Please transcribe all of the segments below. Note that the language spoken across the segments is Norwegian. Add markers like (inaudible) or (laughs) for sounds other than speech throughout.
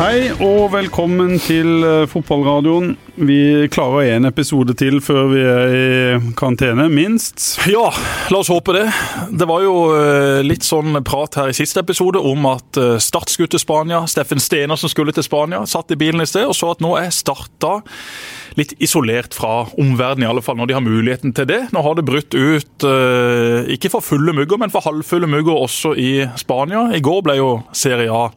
Hei og velkommen til eh, fotballradioen. Vi klarer en episode til før vi er i karantene, minst. Ja, la oss håpe det. Det var jo eh, litt sånn prat her i siste episode om at eh, Start til Spania. Steffen Stener som skulle til Spania, satt i bilen i sted og så at nå er starta litt isolert fra omverdenen, i alle fall når de har muligheten til det. Nå har det brutt ut, ikke for fulle mugger, men for halvfulle mugger også i Spania. I går ble jo Serie A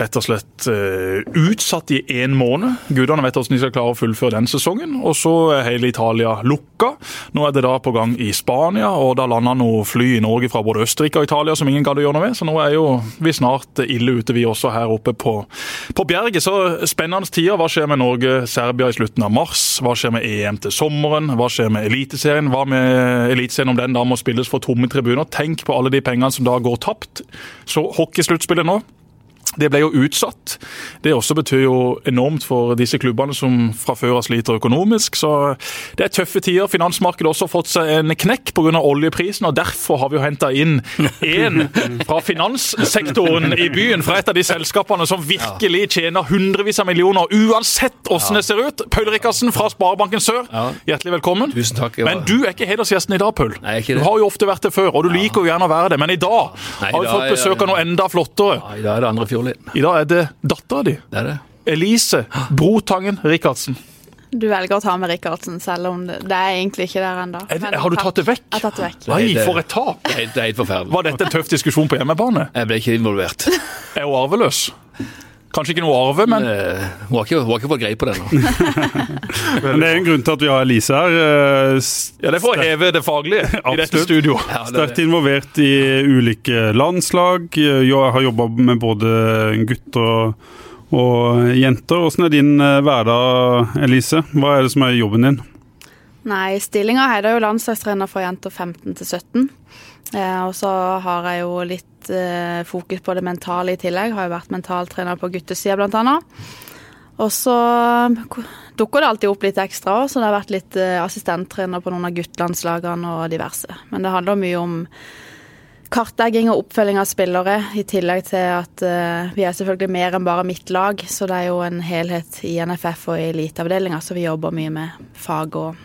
rett og slett uh, utsatt i én måned. Gudene vet hvordan de skal klare å fullføre den sesongen. Og så er hele Italia lukka. Nå er det da på gang i Spania, og da landa noe fly i Norge fra både Østerrike og Italia som ingen gadd å gjøre noe med. Så nå er jo vi snart ille ute, vi også her oppe på, på Bjerget. Så spennende tider. Hva skjer med Norge-Serbia i slutten av mars? Hva skjer med EM til sommeren? Hva skjer med Eliteserien? Hva med Eliteserien om den da må spilles for tomme tribuner? Tenk på alle de pengene som da går tapt. Så hockeysluttspillet nå det ble jo utsatt. Det også betyr jo enormt for disse klubbene som fra før av sliter økonomisk. Så det er tøffe tider. Finansmarkedet også har også fått seg en knekk pga. oljeprisen. og Derfor har vi jo henta inn én fra finanssektoren i byen, fra et av de selskapene som virkelig tjener hundrevis av millioner, uansett hvordan det ser ut. Paul Rikardsen fra Sparebanken Sør, hjertelig velkommen. Tusen takk. Men du er ikke hedersgjesten i dag, Paul. Nei. Du har jo ofte vært det før, og du liker jo gjerne å være det. Men i dag har vi fått besøk av noe enda flottere. Ja, I dag er det andre fiolin. I dag er det dattera di. Det er det. Elise Brotangen Rikardsen. Du velger å ta med Rikardsen, selv om det, det er egentlig ikke der ennå. Har du tatt det vekk? Jeg har tatt det vekk. Nei, for et tap! Det er, det er helt forferdelig. Var dette en tøff diskusjon på hjemmebane? Jeg ble ikke involvert. Er hun arveløs? Kanskje ikke noe å arve, men Eh, Hun har ikke, hun har ikke fått greie på det ennå. (laughs) Men det er en grunn til at vi har Elise her. Ja, Det er for å heve det faglige i dette studio. Ja, det er Sterkt involvert i ulike landslag. eh, Jeg har jobba med både gutter og, og jenter. Hvordan er din eh, hverdag, Elise? Hva er det som er jobben din? Nei, stillinga her er jo landslagstrener for jenter 15 til 17. Eh, og så har jeg jo litt eh, fokus på det mentale i tillegg. Har jo vært mentaltrener på guttesida blant annet. Og så dukker det alltid opp litt ekstra òg, så det har vært litt eh, assistenttrener på noen av guttelandslagene og diverse. Men det handler mye om kartlegging og oppfølging av spillere, i tillegg til at vi er selvfølgelig mer enn bare mitt lag. Så det er jo en helhet i NFF og i eliteavdelinga, så vi jobber mye med fag og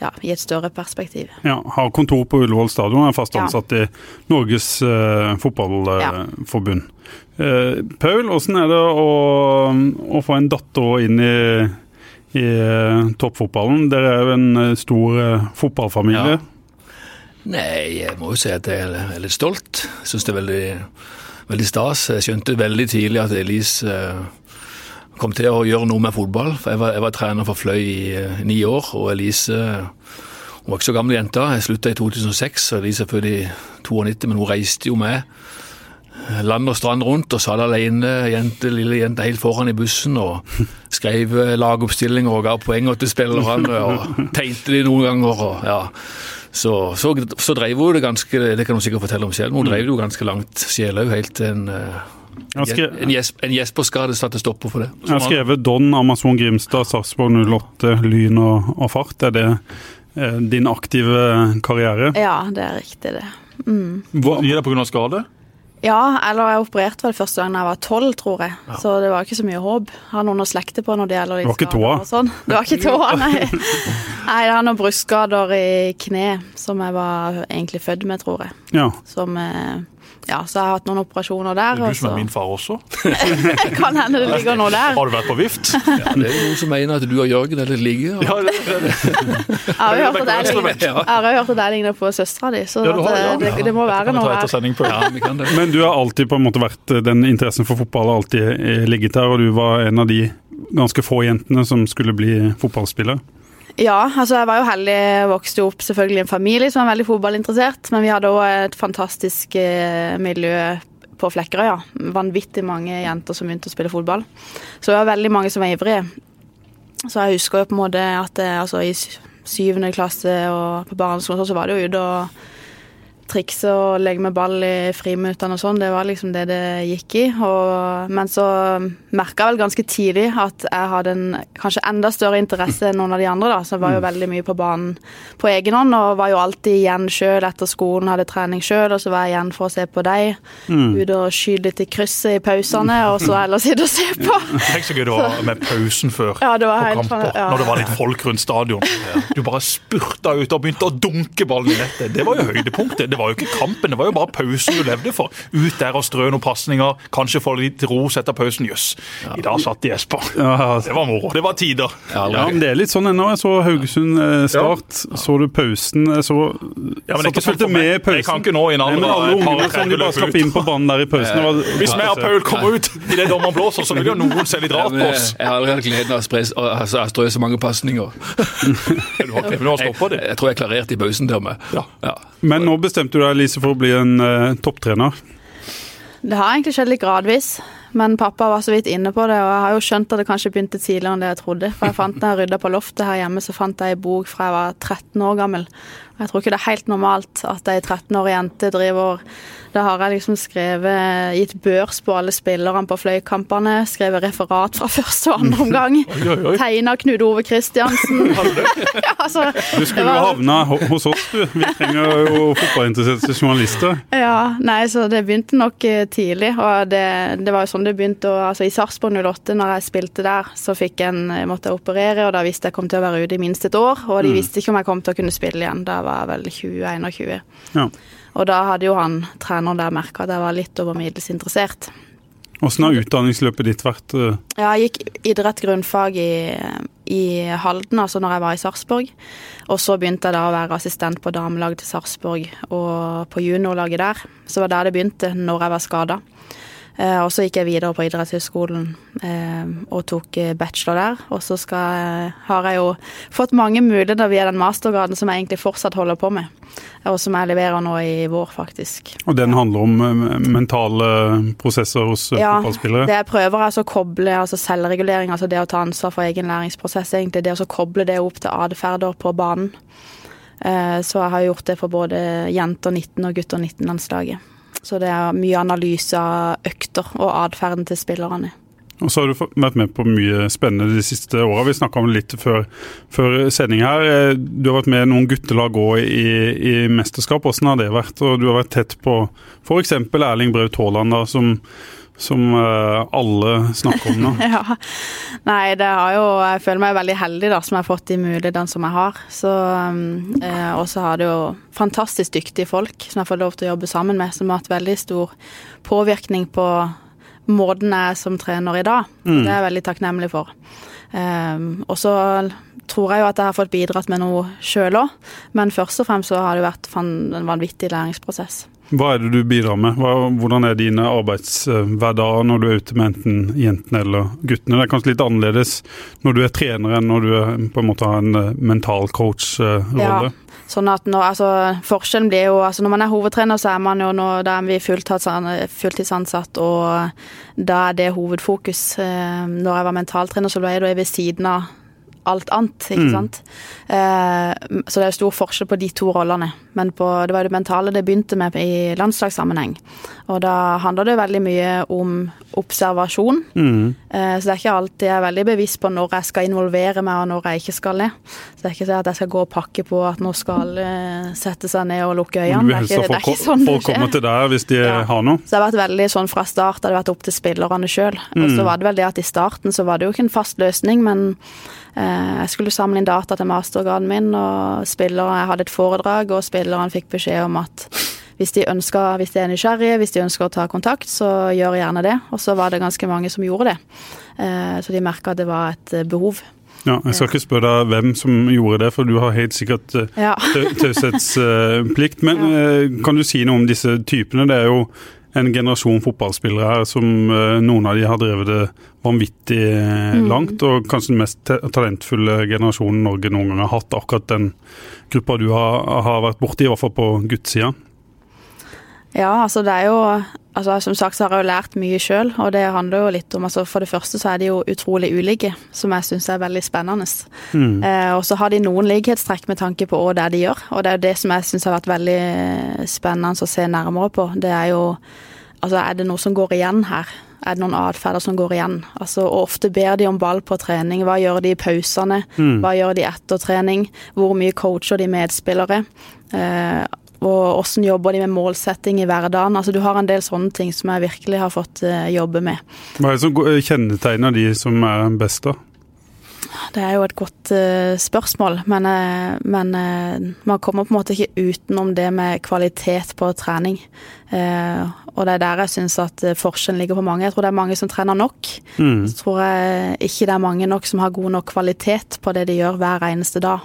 ja, i et større perspektiv. Ja, har kontor på Ullevål stadion, er fast Ja. ansatt i Norges uh, fotballforbund. Eh, Paul, hvordan er det å, å få en datter inn i, i eh, toppfotballen? Dere er jo en stor fotballfamilie. Ja. Nei, jeg må jo si at jeg er litt stolt. Syns det er veldig, veldig stas. Jeg skjønte veldig tidlig at Elise kom til å gjøre noe med fotball. For jeg var, jeg var trener for Fløy i uh, ni år, og Elise hun var ikke så gammel jente. Jeg slutta i 2006, og Elise er født i 92, men hun reiste jo med land og strand rundt og satt alene, jente, lille jente helt foran i bussen og (laughs) skrev eh, lagoppstillinger og ga poeng til spillerne og tegnte de noen ganger. og ja. Så, så, så drev hun det ganske Det kan hun sikkert fortelle om selv, men hun drev det jo ganske langt Sjelaug, helt til en, en, Jesp, på Jesper-skade satte stopper for det. Jeg har skrevet Don, Amazon Grimstad, Sarpsborg 08, Lyn og, og Fart. Er det eh, din aktive karriere? Ja, det er riktig, det. Mm. Hva gir det pga. skade? Ja, eller jeg opererte vel første gang da jeg var tolv, tror jeg. Så det var ikke så mye håp. Har noen å slekte på når det gjelder litt Det var ikke skader tåa? og Sånn. Det var ikke tåa, (laughs) nei. Nei, jeg har noen brystskader i kne som jeg var egentlig født med, tror jeg. Ja. Som eh, Ja, så jeg har hatt noen operasjoner der. Du som er min far også. (laughs) kan hende det ligger noe der. Har du vært på vift? Ja, det er noen som mener at du og Jørgen er litt like. og- Ja, det, det, (laughs) det. Jeg har jo hørt hørt at jeg ligner på søstera di, så Ja, har, ja. eh, det, det må være noe her. Men du har alltid på en måte vært Den interessen for fotball har alltid eh, ligget der, og du var en av de ganske få jentene som skulle bli fotballspiller. Ja, altså jeg var jo heldig, vokste opp selvfølgelig i en familie som var veldig fotballinteressert, men vi hadde òg et fantastisk eh, miljø på Flekkerøya. Ja. Vanvittig mange jenter som begynte å spille fotball. Så det var veldig mange som var ivrige. Så jeg husker jo på en måte at eh, altså, i syvende klasse og på barneskolen så var det jo ute og trikse og legge med ball i friminuttene og sånn. Det var liksom det det gikk i. Og, men så merka jeg vel ganske tidlig at jeg hadde en kanskje enda større interesse enn noen av de andre. da, Så jeg var jo mm. veldig mye på banen på egen hånd og var jo alltid igjen sjøl etter skolen, hadde trening sjøl, og så var jeg igjen for å se på deg. Mm. Ut og skyte litt i krysset i pausene, og så ellers sitte og se på. (laughs) Tenk så gøy det var med pausen før ja, på kamper, ja. når det var litt folk rundt stadion. (laughs) Du bare spurta ut og begynte å dunke ballen i nettet. Det var jo høydepunktet. Det var jo ikke kampen, det var jo bare pausen du levde for. Ut der og strø noen pasninger, kanskje få litt ros etter pausen. Jøss, i dag satt de Espa. Det var moro. Det var tider. Ja, men det er litt sånn ennå. Jeg så Haugesund eh, Start, så du pausen. Jeg så ja, men satt og fulgte med i pausen. Jeg kan ikke nå i en men alle ungene som de bare slapp inn på banen der i pausen. Var, Hvis vi og Paul kommer ut i det dommeren blåser, så vil jo noen se litt rart på oss. Jeg har aldri hatt gleden av å strø så mange pasninger. (laughs) du har ikke noe å stoppe det? Jeg, jeg tror jeg klarerte i pausen til og med. Men nå bestemte du deg, Lise, for å bli en uh, topptrener. Det har egentlig skjedd litt gradvis. Men pappa var så vidt inne på det, og jeg har jo skjønt at det kanskje begynte tidligere enn det jeg trodde. For jeg fant da jeg rydda på loftet her hjemme, så fant jeg ei bok fra jeg var 13 år gammel. Jeg tror ikke det er helt normalt at ei 13-årig jente driver da har jeg liksom skrevet, gitt børs på alle spillerne på fløykampene, skrevet referat fra (laughs) første og andre omgang. (laughs) Tegna Knut Ove Kristiansen. (laughs) ja, altså, du skulle jo var... havna hos oss, du. Vi trenger jo fotballinteresserte journalister. Ja, nei, så det begynte nok eh, tidlig. Og det, det var jo sånn det begynte. Og, altså, I Sarpsborg 08, når jeg spilte der, så fikk en, jeg måtte jeg operere, og da visste jeg kom til å være ute i minst et år. Og de mm. visste ikke om jeg kom til å kunne spille igjen. Da var vel 20-21. Ja. Og da hadde jo han treneren der merka at jeg var litt over middels interessert. Hvordan har utdanningsløpet ditt vært? Uh... Ja, jeg gikk idrett grunnfag i, i Halden, altså når jeg var i Sarpsborg. Og så begynte jeg da å være assistent på damelaget til Sarpsborg og på juniorlaget der. Så det var der det begynte, når jeg var skada. Eh, og så gikk jeg videre på idrettshøyskolen eh, og tok eh, bachelor der. Og så skal, har jeg jo fått mange muligheter via den mastergraden som jeg egentlig fortsatt holder på med. Og som jeg leverer nå i vår, faktisk. Og den handler om mentale prosesser hos ja, fotballspillere? Ja, det jeg prøver altså å koble altså selvregulering, altså det å ta ansvar for egen læringsprosess, egentlig. Det å koble det opp til atferder på banen. Så jeg har gjort det for både jenter 19 og gutter 19-landslaget. Så det er mye analyse av økter og atferden til spillerne. Og så har du vært med på mye spennende de siste åra. Vi snakka om det litt før, før, sending her. Eh, du har vært med noen guttelag òg i, i, mesterskap. Hvordan har det vært? Og du har vært tett på f.eks. Erling Braut Haaland, som som uh, alle snakker om nå. (laughs) ja. Nei, det har jo Jeg føler meg veldig heldig da, som jeg har fått de mulighetene som jeg har. Så, um, uh, og så har det jo fantastisk dyktige folk som jeg har fått lov til å jobbe sammen med, som har hatt veldig stor påvirkning på måten jeg er som trener i dag. Mm. Det er jeg veldig takknemlig for. Um, og så tror jeg jo at jeg har fått bidratt med noe sjøl òg, men først og fremst så har det vært en vanvittig læringsprosess. Hva er det du bidrar med? hvordan er dine arbeidshverdager når du er ute med enten jentene eller guttene? Det er kanskje litt annerledes når du er trener enn når du på en måte har en eh, mental coach-rolle? Ja, sånn at når, altså, Forskjellen blir jo altså Når man er hovedtrener, så er man jo nå, da er vi fulltidsansatt, og da er det hovedfokus. Eh, når jeg var mentaltrener, så ble jeg ved siden av alt annet, ikke mm. sant. Eh, så det er stor forskjell på de to rollene. Men på, det var jo det mentale det begynte med i landslagssammenheng. Og da handler det veldig mye om observasjon. Mm. Eh, så det er ikke alltid jeg er veldig bevisst på når jeg skal involvere meg, og når jeg ikke skal det. Så det er ikke sånn at jeg skal gå og pakke på at nå skal uh, sette seg ned og lukke øynene. Det er ikke, det er ikke sånn folk kommer til deg hvis de ja. har noe? Så det har vært veldig sånn fra start, det har vært opp til spillerne sjøl. Mm. Og så var det vel det at i starten så var det jo ikke en fast løsning, men Eh, jeg skulle samle inn data til mastergraden min, og spillere, jeg hadde et foredrag, og spillerne fikk beskjed om at hvis de, ønsker, hvis de er nysgjerrige, hvis de ønsker å ta kontakt, så gjør gjerne det. Og så var det ganske mange som gjorde det. Eh, så de merka at det var et eh, behov. Ja, Jeg skal ikke spørre deg hvem som gjorde det, for du har helt sikkert ja. taushetsplikt. Men (laughs) kan du si noe om disse typene? Det er jo en generasjon fotballspillere her som eh, noen av de har drevet det vanvittig eh, mm. langt. Og kanskje den mest talentfulle generasjonen Norge noen gang har hatt. Akkurat den gruppa du har, har vært borti, i hvert fall på guttesida. Ja, altså det er jo altså Som sagt så har jeg jo lært mye sjøl, og det handler jo litt om altså For det første så er de jo utrolig ulike, som jeg syns er veldig spennende. Mm. Eh, og så har de noen likhetstrekk med tanke på hva det er de gjør, og det er jo det som jeg syns har vært veldig spennende å se nærmere på. Det er jo Altså, er det noe som går igjen her? Er det noen atferder som går igjen? Altså, og Ofte ber de om ball på trening. Hva gjør de i pausene? Mm. Hva gjør de etter trening? Hvor mye coacher de medspillere? Eh, og hvordan jobber de med målsetting i hverdagen. Altså Du har en del sånne ting som jeg virkelig har fått uh, jobbe med. Hva er det som kjennetegner de som er best, da? Det er jo et godt uh, spørsmål, men, uh, men man kommer på en måte ikke utenom det med kvalitet på trening. og det er der jeg syns at forskjellen ligger på mange. Jeg tror det er mange som trener nok. Mm. Så tror jeg ikke det er mange nok som har god nok kvalitet på det de gjør hver eneste dag.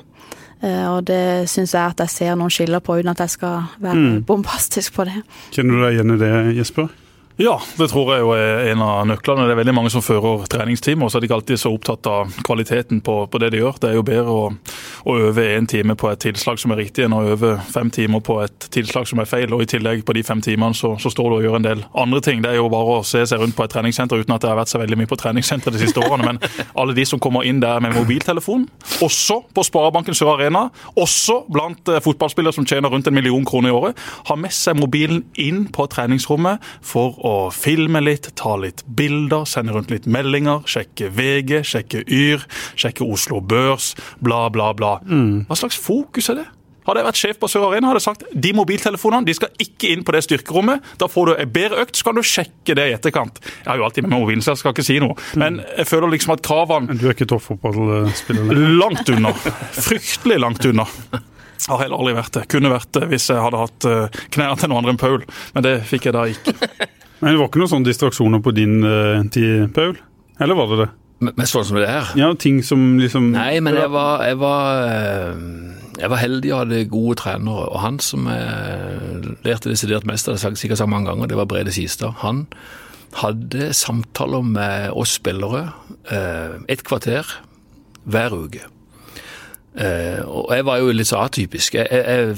Og det syns jeg at jeg ser noen skiller på, uten at jeg skal være mm. bombastisk på det. Kjenner du deg igjen i det, Jesper? Ja, det tror jeg jo er en av nøklene. Det er veldig mange som fører treningstimer, og så er de ikke alltid så opptatt av kvaliteten på, på det de gjør. Det er jo bedre å, å øve én time på et tilslag som er riktig, enn å øve fem timer på et tilslag som er feil. Og i tillegg på de fem timene så, så står du og gjør en del andre ting. Det er jo bare å se seg rundt på et treningssenter uten at det har vært så veldig mye på treningssenter de siste årene. Men alle de som kommer inn der med mobiltelefon, også på Sparebanken Sør Arena, også blant eh, fotballspillere som tjener rundt en million kroner i året, har med seg mobilen inn på treningsrommet for og filme litt, ta litt bilder, sende rundt litt meldinger, sjekke VG, sjekke Yr, sjekke Oslo Børs, bla, bla, bla. Mm. Hva slags fokus er det? Hadde jeg vært sjef på Sør Arena, hadde jeg sagt de mobiltelefonene de skal ikke inn på det styrkerommet. Da får du en bedre økt, så kan du sjekke det i etterkant. Jeg har jo alltid med meg mobilen, så jeg skal ikke si noe. Men jeg føler liksom at kravene Du er ikke toppfotballspiller? Langt unna. Fryktelig langt unna. Har heller aldri vært det. Kunne vært det hvis jeg hadde hatt eh, knærne til noen andre enn Paul, men det fikk jeg da ikke. Men det var ikke noen sånne distraksjoner på din uh, tid, Paul? Eller var det det? Men sånn som det er? Ja, ting som liksom Nei, men jeg var, jeg var, eh, jeg var heldig og hadde gode trenere. Og han som jeg lærte desidert mest det har sikkert sagt mange ganger, det var Brede Sistad. Han hadde samtaler med oss spillere eh, et kvarter hver uke. Uh, og jeg var jo litt så atypisk. Jeg, jeg,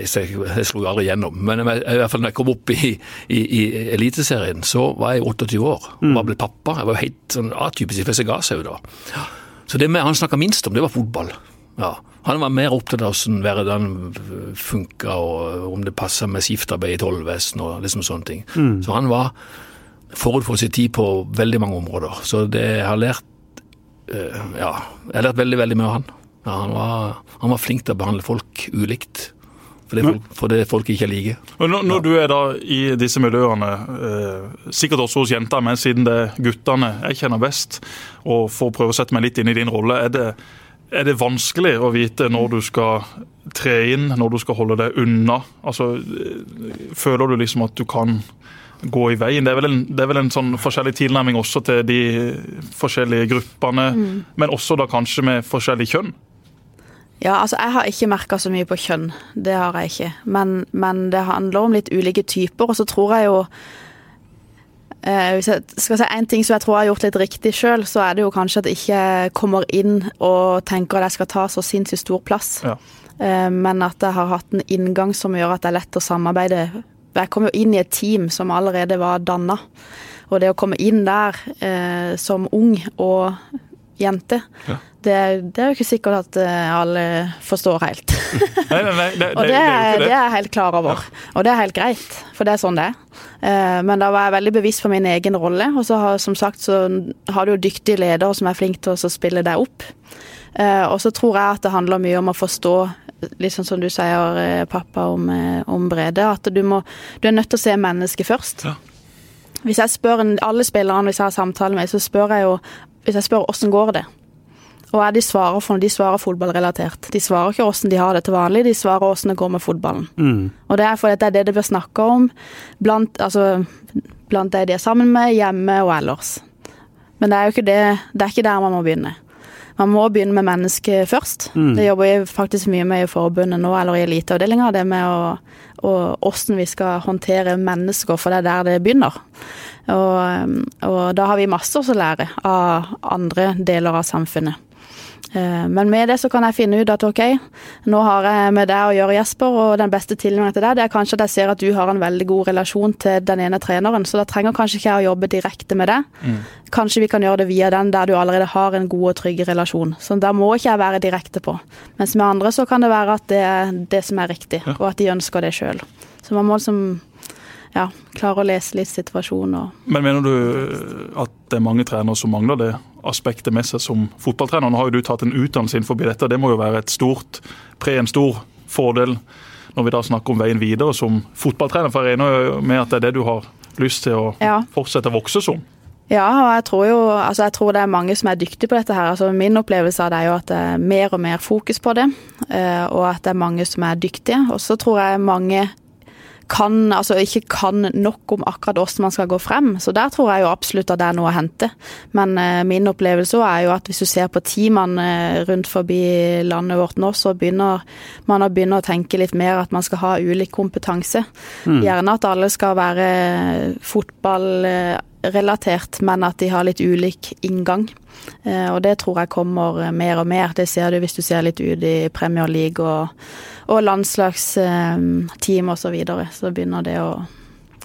jeg, jeg slo aldri gjennom. Men i hvert fall når jeg kom opp i, i, i Eliteserien, så var jeg 28 år mm. var blitt pappa. Jeg var jo helt sånn atypisk. Fleste ga seg jo da. Så det med, han snakka minst om, det var fotball. Ja. Han var mer opptatt av hvordan hverdagen funka, og om det passa med skiftarbeid i Tollvesenet og liksom sånne ting. Mm. Så han var forut for sin tid på veldig mange områder. Så det jeg har lært uh, Ja, jeg har lært veldig, veldig mye av han. Ja, han, var, han, var, flink til å behandle folk ulikt. For det, folk, for det folk ikke liker. Når, når, du er da i disse miljøene, eh, sikkert også hos jenter, men siden det er guttene jeg kjenner best, og får prøve å sette meg litt inn i din rolle, er det, er det vanskelig å vite når du skal tre inn, når du skal holde deg unna? Altså, eh, Føler du liksom at du kan gå i veien. Det er vel en, er vel en sånn forskjellig tilnærming også til de forskjellige gruppene, mm. men også da kanskje med forskjellig kjønn? Ja, altså jeg har ikke merka så mye på kjønn, det har jeg ikke. Men, men, det handler om litt ulike typer, og så tror jeg jo eh, Hvis jeg skal si én ting som jeg tror jeg har gjort litt riktig sjøl, så er det jo kanskje at jeg ikke kommer inn og tenker at jeg skal ta så sinnssykt stor plass. Ja. Eh, men at jeg har hatt en inngang som gjør at det er lett å samarbeide. Jeg kom jo inn i et team som allerede var danna. Og det å komme inn der eh, som ung og jente, ja det, det, er jo ikke sikkert at eh, alle forstår helt. (laughs) nei, nei, nei, det, og det, er, det, er jeg helt klar over. Og det er helt greit, for det er sånn det er. Eh, men da var jeg veldig bevisst på min egen rolle, og så har, som sagt så har du jo dyktige ledere som er flinke til å spille deg opp. Eh, og så tror jeg at det handler mye om å forstå, sånn som du sier, pappa, om, om Brede, at du, må, du er nødt til å se mennesket først. Ja. Hvis jeg spør alle spillerne hvis jeg har samtale med, så spør jeg jo hvis jeg spør åssen går det, og hva de svarer for de svarer fotballrelatert. De svarer ikke hvordan de har det til vanlig, de svarer hvordan det går med fotballen. Mm. Og det er fordi det er det det blir snakka om blant, altså, blant de de er sammen med, hjemme og ellers. Men det er jo ikke det, det er ikke der man må begynne. Man må begynne med mennesket først. Mm. Det jobber jeg faktisk mye med i forbundet nå, eller i eliteavdelinga. Det med å, hvordan vi skal håndtere mennesker, for det er der det begynner. Og, og da har vi masse å lære av andre deler av samfunnet. Eh, men med det så kan jeg finne ut at ok, nå har jeg med deg å gjøre, Jesper, og den beste tilnærmingen til deg det er kanskje at jeg ser at du har en veldig god relasjon til den ene treneren, så da trenger kanskje ikke jeg å jobbe direkte med det. Mm. Kanskje vi kan gjøre det via den der du allerede har en god og trygg relasjon. Så da må ikke jeg være direkte på. Mens med andre så kan det være at det er det som er riktig, ja. og at de ønsker det sjøl. Så man må liksom ja, klare å lese litt situasjonen. Men mener du at det er mange trenere som mangler det aspektet med seg som fotballtrener. Nå har jo du tatt en utdannelse innenfor dette, det må jo være et stort pre, en stor fordel når vi da snakker om veien videre som fotballtrener. For jeg regner med at det er det du har lyst til å ja. fortsette å vokse som. Ja, og jeg tror jo altså jeg tror det er mange som er dyktige på dette her. Altså Min opplevelse av det er jo at det er mer og mer fokus på det, eh, og at det er mange som er dyktige. Og så tror jeg mange kan, altså ikke kan nok om akkurat hvordan man skal gå frem. Så der tror jeg jo absolutt at det er noe å hente. Men eh, min opplevelse er jo at hvis du ser på teamene eh, rundt forbi landet vårt nå, så begynner man å begynne å tenke litt mer at man skal ha ulik kompetanse. Mm. Gjerne at alle skal være fotballrelatert, men at de har litt ulik inngang. Eh, og det tror jeg kommer mer og mer. Det ser du hvis du ser litt ut i Premier League og og landslagsteam osv. Så, videre, så begynner det å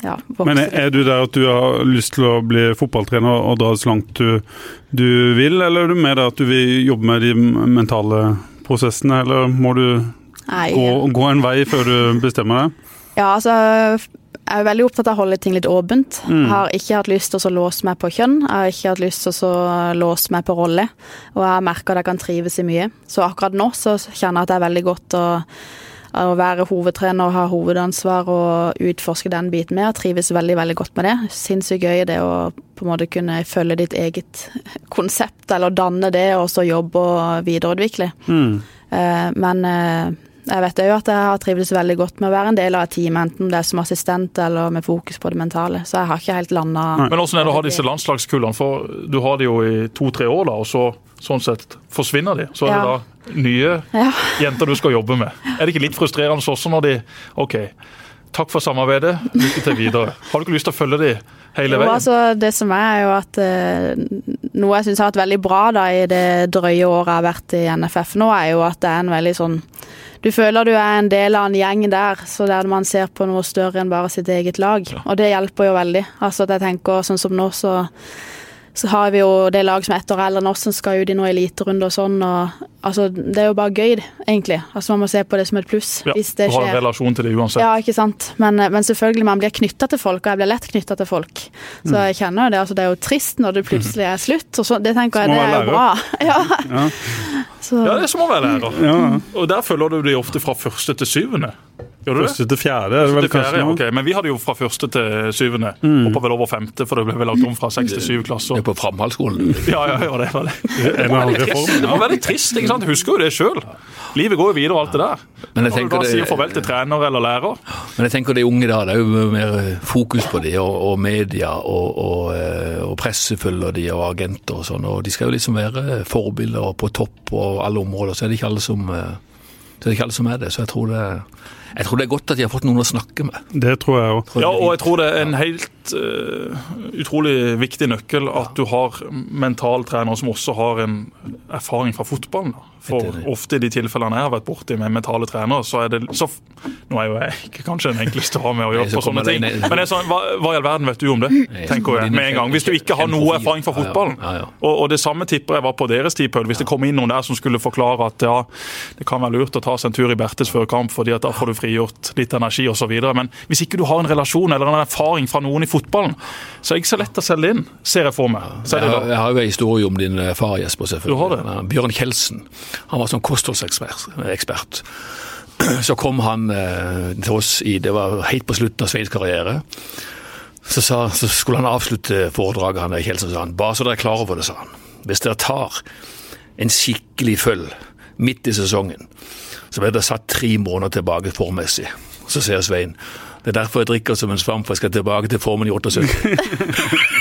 ja. Men er du der at du har lyst til å bli fotballtrener og dra så langt du, du vil, eller er du med der at du vil jobbe med de mentale prosessene, eller må du gå, gå en vei før du bestemmer deg? Ja, altså jeg er veldig opptatt av å holde ting litt åpent. Mm. Jeg har ikke hatt lyst til å låse meg på kjønn. Jeg har ikke hatt lyst til å låse meg på rolle. Og jeg har merka at jeg kan trives i mye. Så akkurat nå så kjenner jeg at det er veldig godt å, å være hovedtrener og ha hovedansvar og utforske den biten mer. Jeg trives veldig, veldig godt med det. Sinnssykt gøy det å på en måte kunne følge ditt eget (laughs) konsept, eller danne det, og så jobbe og videreutvikle. Mm. Eh, men eh, jeg vet jo at jeg har trivdes veldig godt med å være en del av et team, enten det er som assistent eller med fokus på det mentale. Så jeg har ikke helt landa Men åssen er det å ha disse landslagskullene? For du har de jo i to-tre år, da, og så sånn sett forsvinner de. Så er ja. det da nye ja. jenter du skal jobbe med. Er det ikke litt frustrerende også når de OK, takk for samarbeidet, lykke til videre. Har du ikke lyst til å følge de hele veien? Jo, altså, det som er, er jo at eh, Noe jeg syns har vært veldig bra da i det drøye året jeg har vært i NFF nå, er jo at det er en veldig sånn du føler du er en del av en gjeng der, så der man ser på noe større enn bare sitt eget lag. Ja. Og det hjelper jo veldig. Altså at jeg tenker sånn som nå, så så har vi jo det lag som er ett år eldre enn oss, som skal ut i noen eliterunde og sånn. og altså, Det er jo bare gøy, egentlig. Altså Man må se på det som et pluss. Ja, hvis det skjer. Du har en relasjon til det uansett. Ja, ikke sant. Men, men selvfølgelig, man blir knytta til folk, og jeg blir lett knytta til folk. Så mm. jeg kjenner jo det. altså Det er jo trist når det plutselig er slutt. og så, Det tenker jeg, det er jo bra. (laughs) ja. Ja. ja, det er som å være lærer. Ja. Og der følger du de ofte fra første til syvende. Gjør du første til fjerde, er det vel fjerde, kanskje? Okay. Men vi hadde jo fra første til syvende. Mm. Hoppa vel over femte, for det ble vel lagt om fra seks til syv klasser. Det er på Framhaldsskolen? Ja, ja, ja, det var det. Det var veldig trist. Det var veldig trist, ikke sant? Husker jo det sjøl. Livet går jo videre, og alt det der. Men jeg tenker Når du da det, sier farvel til trener eller lærer. Men jeg tenker de unge da, det er jo mer fokus på de, og, og media, og, og, eh, og presse følger de, og agenter og sånn. Og de skal jo liksom være forbilder på topp alle områder, så er det ikke alle som, eh, så er det ikke alle som er det. Så jeg tror det jeg tror det er godt at de har fått noen å snakke med. Det tror jeg òg. Ja, og jeg tror det er en helt uh, utrolig viktig nøkkel at du har mentaltrenere som også har en erfaring fra fotballen. Da. For ofte i de tilfellene jeg har vært borti med mentale trenere, så er det så, Nå er jo jeg ikke kanskje den enkleste å ha med å gjøre på sånne ting, men jeg sånn, hva, hva, i all verden vet du om det? tenker jeg med en gang. Hvis du ikke har noe erfaring fra fotballen. Og, og det samme tipper jeg var på deres tid, Hvis det kom inn noen der som skulle forklare at ja, det kan være lurt å ta seg en tur i Bertes før kamp, fordi at da får du frigjort litt energi osv. Men hvis ikke du har en relasjon eller en erfaring fra noen i fotballen, så er det ikke så lett å selge inn, ser jeg for meg. Jeg har, jeg har jo en historie om din eh, far, Jesper. selvfølgelig. Du har det. Bjørn Kjeldsen. Han var sånn kostholdsekspert. (clears throat) Så kom han eh, til oss i Det var helt på slutten av Sveins karriere. Så, sa, så, skulle han avslutte foredraget, han der Kjeldsen, sa han. Bare så dere er klar over det, sa han. Hvis dere tar en skikkelig føll midt i sesongen, så ble det satt tre måneder tilbake formessig. Så sier Svein det er derfor jeg drikker som en svamp, for jeg skal tilbake til formen i 78. (laughs)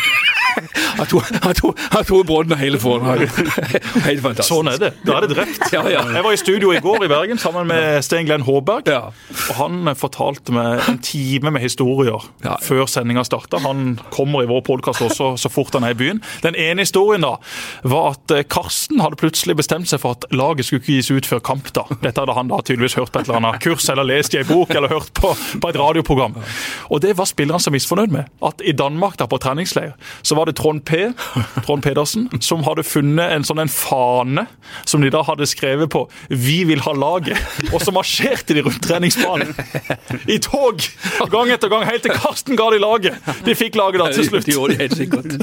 Han tok, han tok, han tok brodden hele forhånden. (laughs) Helt fantastisk. Sånn er det. Da er det drept. Ja, ja. Jeg var i studio i går i Bergen sammen med Sten Glenn Håberg. Ja. Og han fortalte meg en time med historier før sendinga starta. Han kommer i vår podkast også så fort han er i byen. Den ene historien da var at eh, Karsten hadde plutselig bestemt seg for at laget skulle ikke gis ut før kamp. da. Dette hadde han da tydeligvis hørt på et eller annet kurs eller lest i ei bok eller hørt på, på et radioprogram. Og det var spillerne så misfornøyd med. At i Danmark da på treningsleir så var det Trond P. Trond Pedersen som hadde funnet en sånn en fane som de da hadde skrevet på 'Vi vil ha laget'. Og så marsjerte de rundt treningsbanen i tog gang etter gang helt til Karsten ga de laget. De fikk laget da til slutt. Det gjorde de helt sikkert.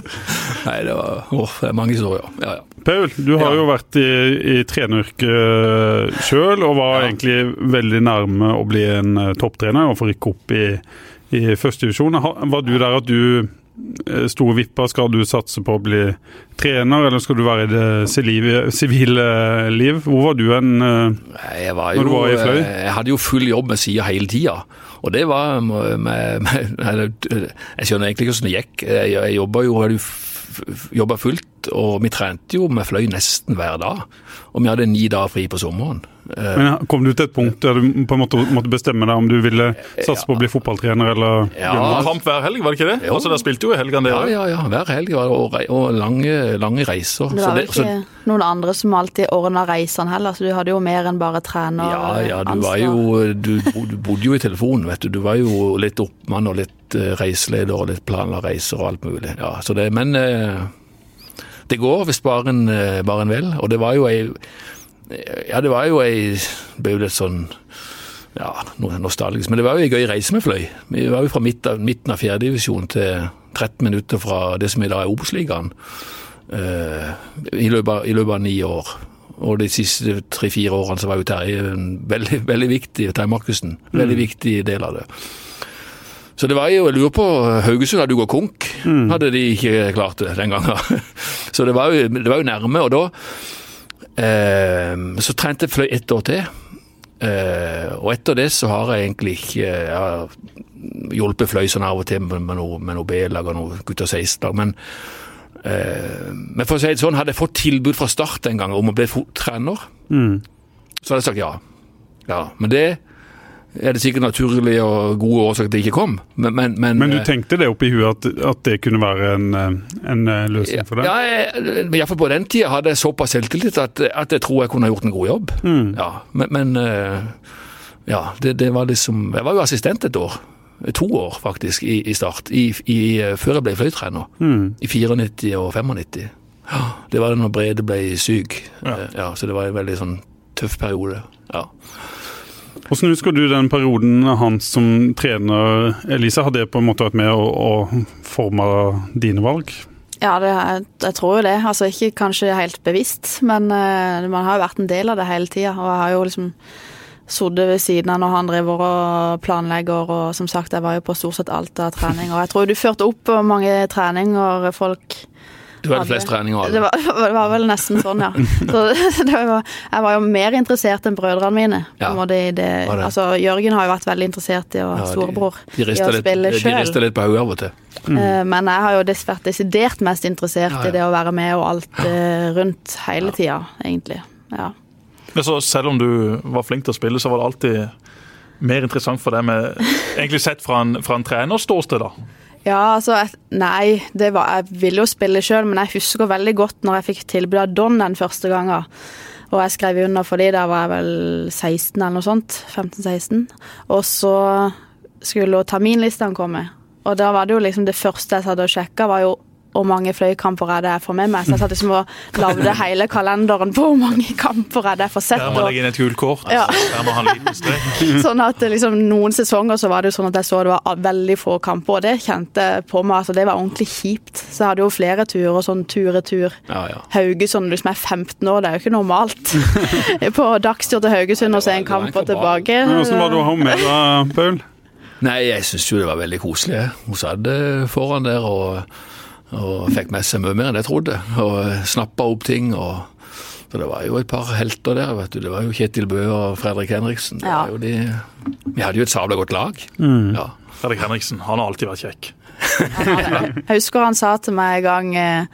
Nei, det var åh, det er mange historier. Ja, ja. Paul, du har Ja. jo vært i, i treneryrket sjøl, og var Ja. egentlig veldig nærme å bli en eh, topptrener og få rykke opp i, i førstedivisjon. Var du der at du eh, vipper. og? Skal du satse på å bli trener, eller skal du være i det sivile liv? Hvor var du hen? eh? Var Når du var i Fløy? eh, jeg hadde jo full jobb med sida hele tida. Og det var med, med, Jeg skjønner egentlig ikke hvordan det gikk. Jeg, jobba jo jo jobba fullt, og vi trente jo vi fløy nesten hver dag. Og vi hadde ni dager fri på sommeren. Eh, Men Kom du til et punkt der du på en måte måtte bestemme deg om du ville satse på å bli fotballtrener eller Ja. Kamp hver helg, var det ikke det? Jo. Altså, Dere spilte jo i helgene, Ja, dere. ja, ja. Hver helg var det, og, rei- og lange, lange reiser. Det var jo det- så- ikke noen andre som alltid ordna reisene heller, så du hadde jo mer enn bare trener. Ja, ja, du var jo Du du bodde jo i telefonen, vet du. Du var jo litt oppmann og litt eh, reiseleder og litt planla reiser og alt mulig. Ja, så det, men eh, det går hvis bare en, eh, bare en vil. Og det var jo ei Ja, det var jo ei ble jo litt sånn ja, nostalgisk. Men det var jo ei gøy reise med fløy. Vi var jo fra midten av fjerdedivisjon til 13 minutter fra det som i dag er Obos-ligaen. Uh, i, løpet I løpet av ni år. Og de siste tre-fire årene så var jo Terje en veldig, veldig viktig, Terje Markussen, veldig viktig del av det. Så det var jo, jeg lurer på, Haugesund hadde jo gått konk, hadde de ikke klart det den gangen. (laughs) Så det var jo, det var jo nærme, og da eh, så trente jeg fløy ett år til. Eh, og etter det så har jeg egentlig ikke jeg har hjulpet fløy sånn av og til med, med noe, med noe B-lag og noe gutter 16-lag, men eh, men for å si det sånn, hadde jeg fått tilbud fra start en gang om å bli trener, Mm. så hadde jeg sagt ja. ja. Men det er det sikkert naturlige og gode årsaker til det ikke kom. Men, men, men, Men du eh, tenkte det oppi i huet at, at det kunne være en, eh, en eh, løsning for deg? Ja, iallfall på den tida hadde jeg såpass selvtillit at, at jeg tror jeg kunne gjort en god jobb. Mm. Ja, men, men ja, det, det var liksom Jeg var jo assistent et år. To år, faktisk, i, i start. I, i, før jeg ble fløytrener. Mm. I 94 og 95. Ja, Det var da Brede ble syk. Ja. Ja, så det var en veldig sånn tøff periode. Ja. Hvordan husker du den perioden hans som trener? Elisa, har det på en måte vært med å, å forme dine valg? Ja, det, jeg, tror jo det. Altså Ikke kanskje helt bevisst, men uh, man har jo vært en del av det hele tida. Og jeg har jo liksom sittet ved siden av når han driver og planlegger, og som sagt, jeg var jo på stort sett alt av trening. Og jeg tror du førte opp mange treninger folk Du hadde flest treninger av Det var, (laughs) det var vel nesten sånn, ja. (laughs) Så det var, jeg var jo mer interessert enn brødrene mine. På Ja, måte det. det. Altså, Jørgen har jo vært veldig interessert i å Ja, de- storebror De i rister å litt, spille de rister litt på hodet av og til. Mm. Men jeg har jo vært desidert mest interessert Ja, ja. i det å være med og alt eh, rundt hele tida, egentlig. Ja. Men så selv om du var flink til å spille, så var det alltid mer interessant for deg med Egentlig sett fra en, fra en trenerståsted, da. Ja, altså Nei, var, jeg ville jo spille sjøl, men jeg husker veldig godt når jeg fikk tilbud av Don den første gangen. Og jeg skrev under for de, da var jeg vel 16 eller noe sånt. 15-16. Og så skulle terminlistene komme. Og da var det jo liksom det første jeg satt og sjekka, var jo hvor mange fløykamper er det jeg får med meg. Så jeg satt liksom og lagde hele kalenderen på hvor mange kamper er det jeg får sett. Der må legge inn et gult kort. Ja. Der må han liten strek. (laughs) Sånn at liksom, Noen sesonger så var det jo sånn at jeg så det var veldig få kamper, og det kjente jeg på meg. altså Det var ordentlig kjipt. Så jeg hadde jo flere turer, sånn tur-retur. Ja, ja. Haugesund, du som er 15 år, det er jo ikke normalt. (laughs) på dagstur til Haugesund og se en kamp og tilbake. Hvordan var det å ha med deg, Paul? Nei, jeg syns jo det var veldig koselig. Hun satt eh, foran der og, og fikk med seg mye mer enn jeg trodde. Og snappa opp ting. og så Det var jo et par helter der. vet du. Det var jo Kjetil Bø og Fredrik Henriksen. Det Ja. var jo de, vi hadde jo et sabla godt lag. Mm. Ja. Fredrik Henriksen han har alltid vært kjekk. Jeg husker han sa til meg en gang eh,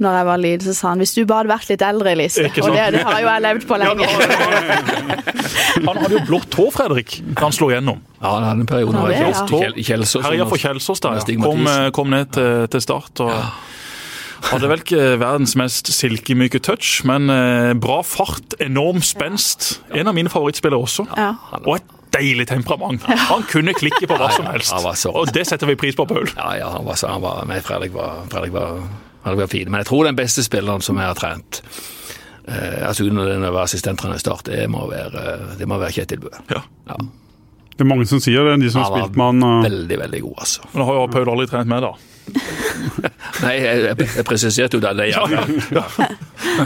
når jeg var liten, så sa han hvis du bare hadde vært litt eldre, Elise. Og det, det har jo jeg levd på lenge. (laughs) Han hadde jo blått hår, Fredrik, da han slo gjennom. Ja, han hadde en periode Ja, nå i ja. Kjelsås. Herja for Kjelsås der, ja. Kom, eh, kom ned til, til start. og Hadde vel ikke verdens mest silkemyke touch, men eh, bra fart, enorm spenst. En av mine favorittspillere også. Ja. Og et deilig temperament. Han kunne klikke på hva som helst. han var så- Og det setter vi pris på, Paul. Ja, ja, han var, så- han var med. Fredrik var, Fredrik var. Men jeg tror den beste spilleren som jeg har trent, eh, altså under den assistenttrener i Start, det må være, det må være Kjetil Bø. Ja. Ja. Det er mange som sier det, de som har spilt med han. Veldig, veldig god, altså. Men da har jo Paul aldri trent med, da. (laughs) Nei, jeg, jeg, presiserte jo det. det ja, ja.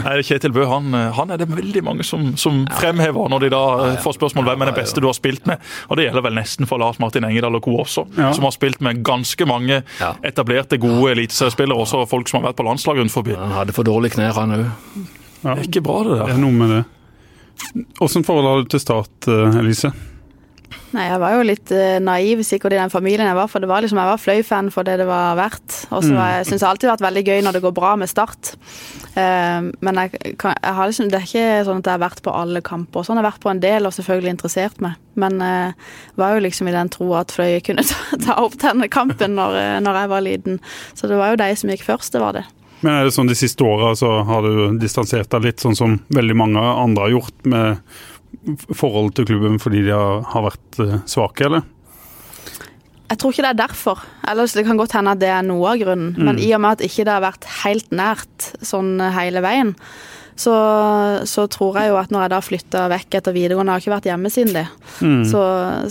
Nei, Kjetil Bø han, han er det veldig mange som, som fremhever når de da eh, får spørsmål hvem er det beste du har spilt med. Og Det gjelder vel nesten for Lars Martin Engedal og co. også, Ja. som har spilt med ganske mange etablerte, gode eliteseriespillere. Også folk som har vært på landslag rundt forbi. Han hadde for dårlige knær, han òg. Ja, Det er ikke bra, det det der. er noe med det. Åssen forhold har du til Start, eh, Elise? Nei, jeg var jo litt eh, naiv sikkert i den familien jeg var, for det var liksom, jeg var Fløy-fan for det det var verdt. Og så syns jeg alltid det alltid har vært veldig gøy når det går bra med Start. Uh, men jeg, kan, jeg har liksom, det er ikke sånn at jeg har vært på alle kamper. Sånn Sånn. Jeg har vært på en del og selvfølgelig interessert meg. Men uh, var jo liksom i den tro at Fløy kunne ta, (laughs) ta opp denne kampen når, når jeg var liten. Så det var jo de som gikk først, det var det. Men er det sånn de siste åra så har du distansert deg litt, sånn som veldig mange andre har gjort med forholdet til klubben fordi de har, vært eh, svake, eller? Jeg tror ikke det er derfor. Ellers det kan godt hende at det er noe av grunnen. Men i og med at ikke det har vært helt nært sånn hele veien, så, så tror jeg jo at når jeg da flytta vekk etter videregående, jeg har ikke vært hjemme siden det. Så,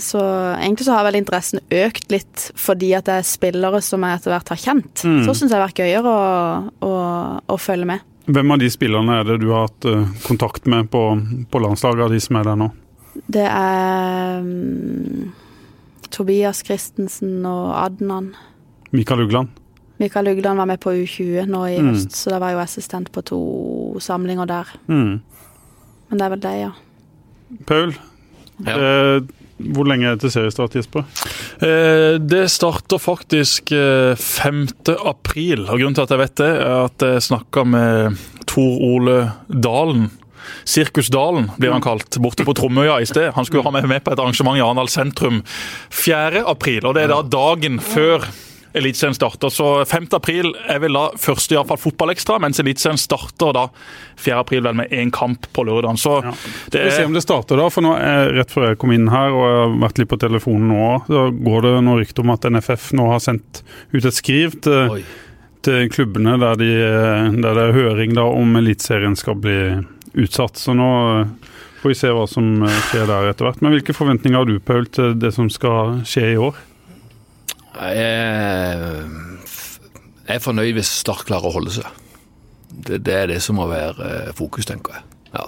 så egentlig så har vel interessen økt litt fordi at det er spillere som jeg etter hvert har kjent. Så syns jeg det har vært gøyere å, å, å følge med. Hvem av de spillerne er det du har hatt eh, kontakt med på, på landslaget, av de som er der nå? Det er um, Tobias Christensen og Adnan. Mikael Ugland? Mikael Ugland var med på U20 nå i Mm. høst, så da var jeg jo assistent på to samlinger der. Mm. Men det er vel det, ja. Paul, Ja. eh, hvor lenge er det til seriestart, Jesper? Eh, Det starter faktisk eh, 5. april. og Grunnen til at jeg vet det, er at jeg snakka med Tor Ole Dalen. Sirkus Dalen blir han kalt, borte på Tromøya i sted. Han skulle ha meg med på et arrangement i Arendal sentrum 4. april, og det er da dagen før Eliteserien starter. Så 5. april er vel da første i hvert fall fotballekstra, mens Eliteserien starter da 4. april vel med én kamp på lørdagen. Så Ja. det Vi får se er om det starter da, for nå er, rett før jeg kom inn her og jeg har vært litt på telefonen nå, så går det noe rykte om at NFF nå har sendt ut et skriv til, til klubbene der, de, der det er høring da om Eliteserien skal bli utsatt. Så nå får vi se hva som eh, skjer der etter hvert. Men hvilke forventninger har du, Paul, til det som skal skje i år? Jeg er, fornøyd hvis Start klarer å holde seg. Det, det er det som må være eh, fokus, tenker jeg. Ja.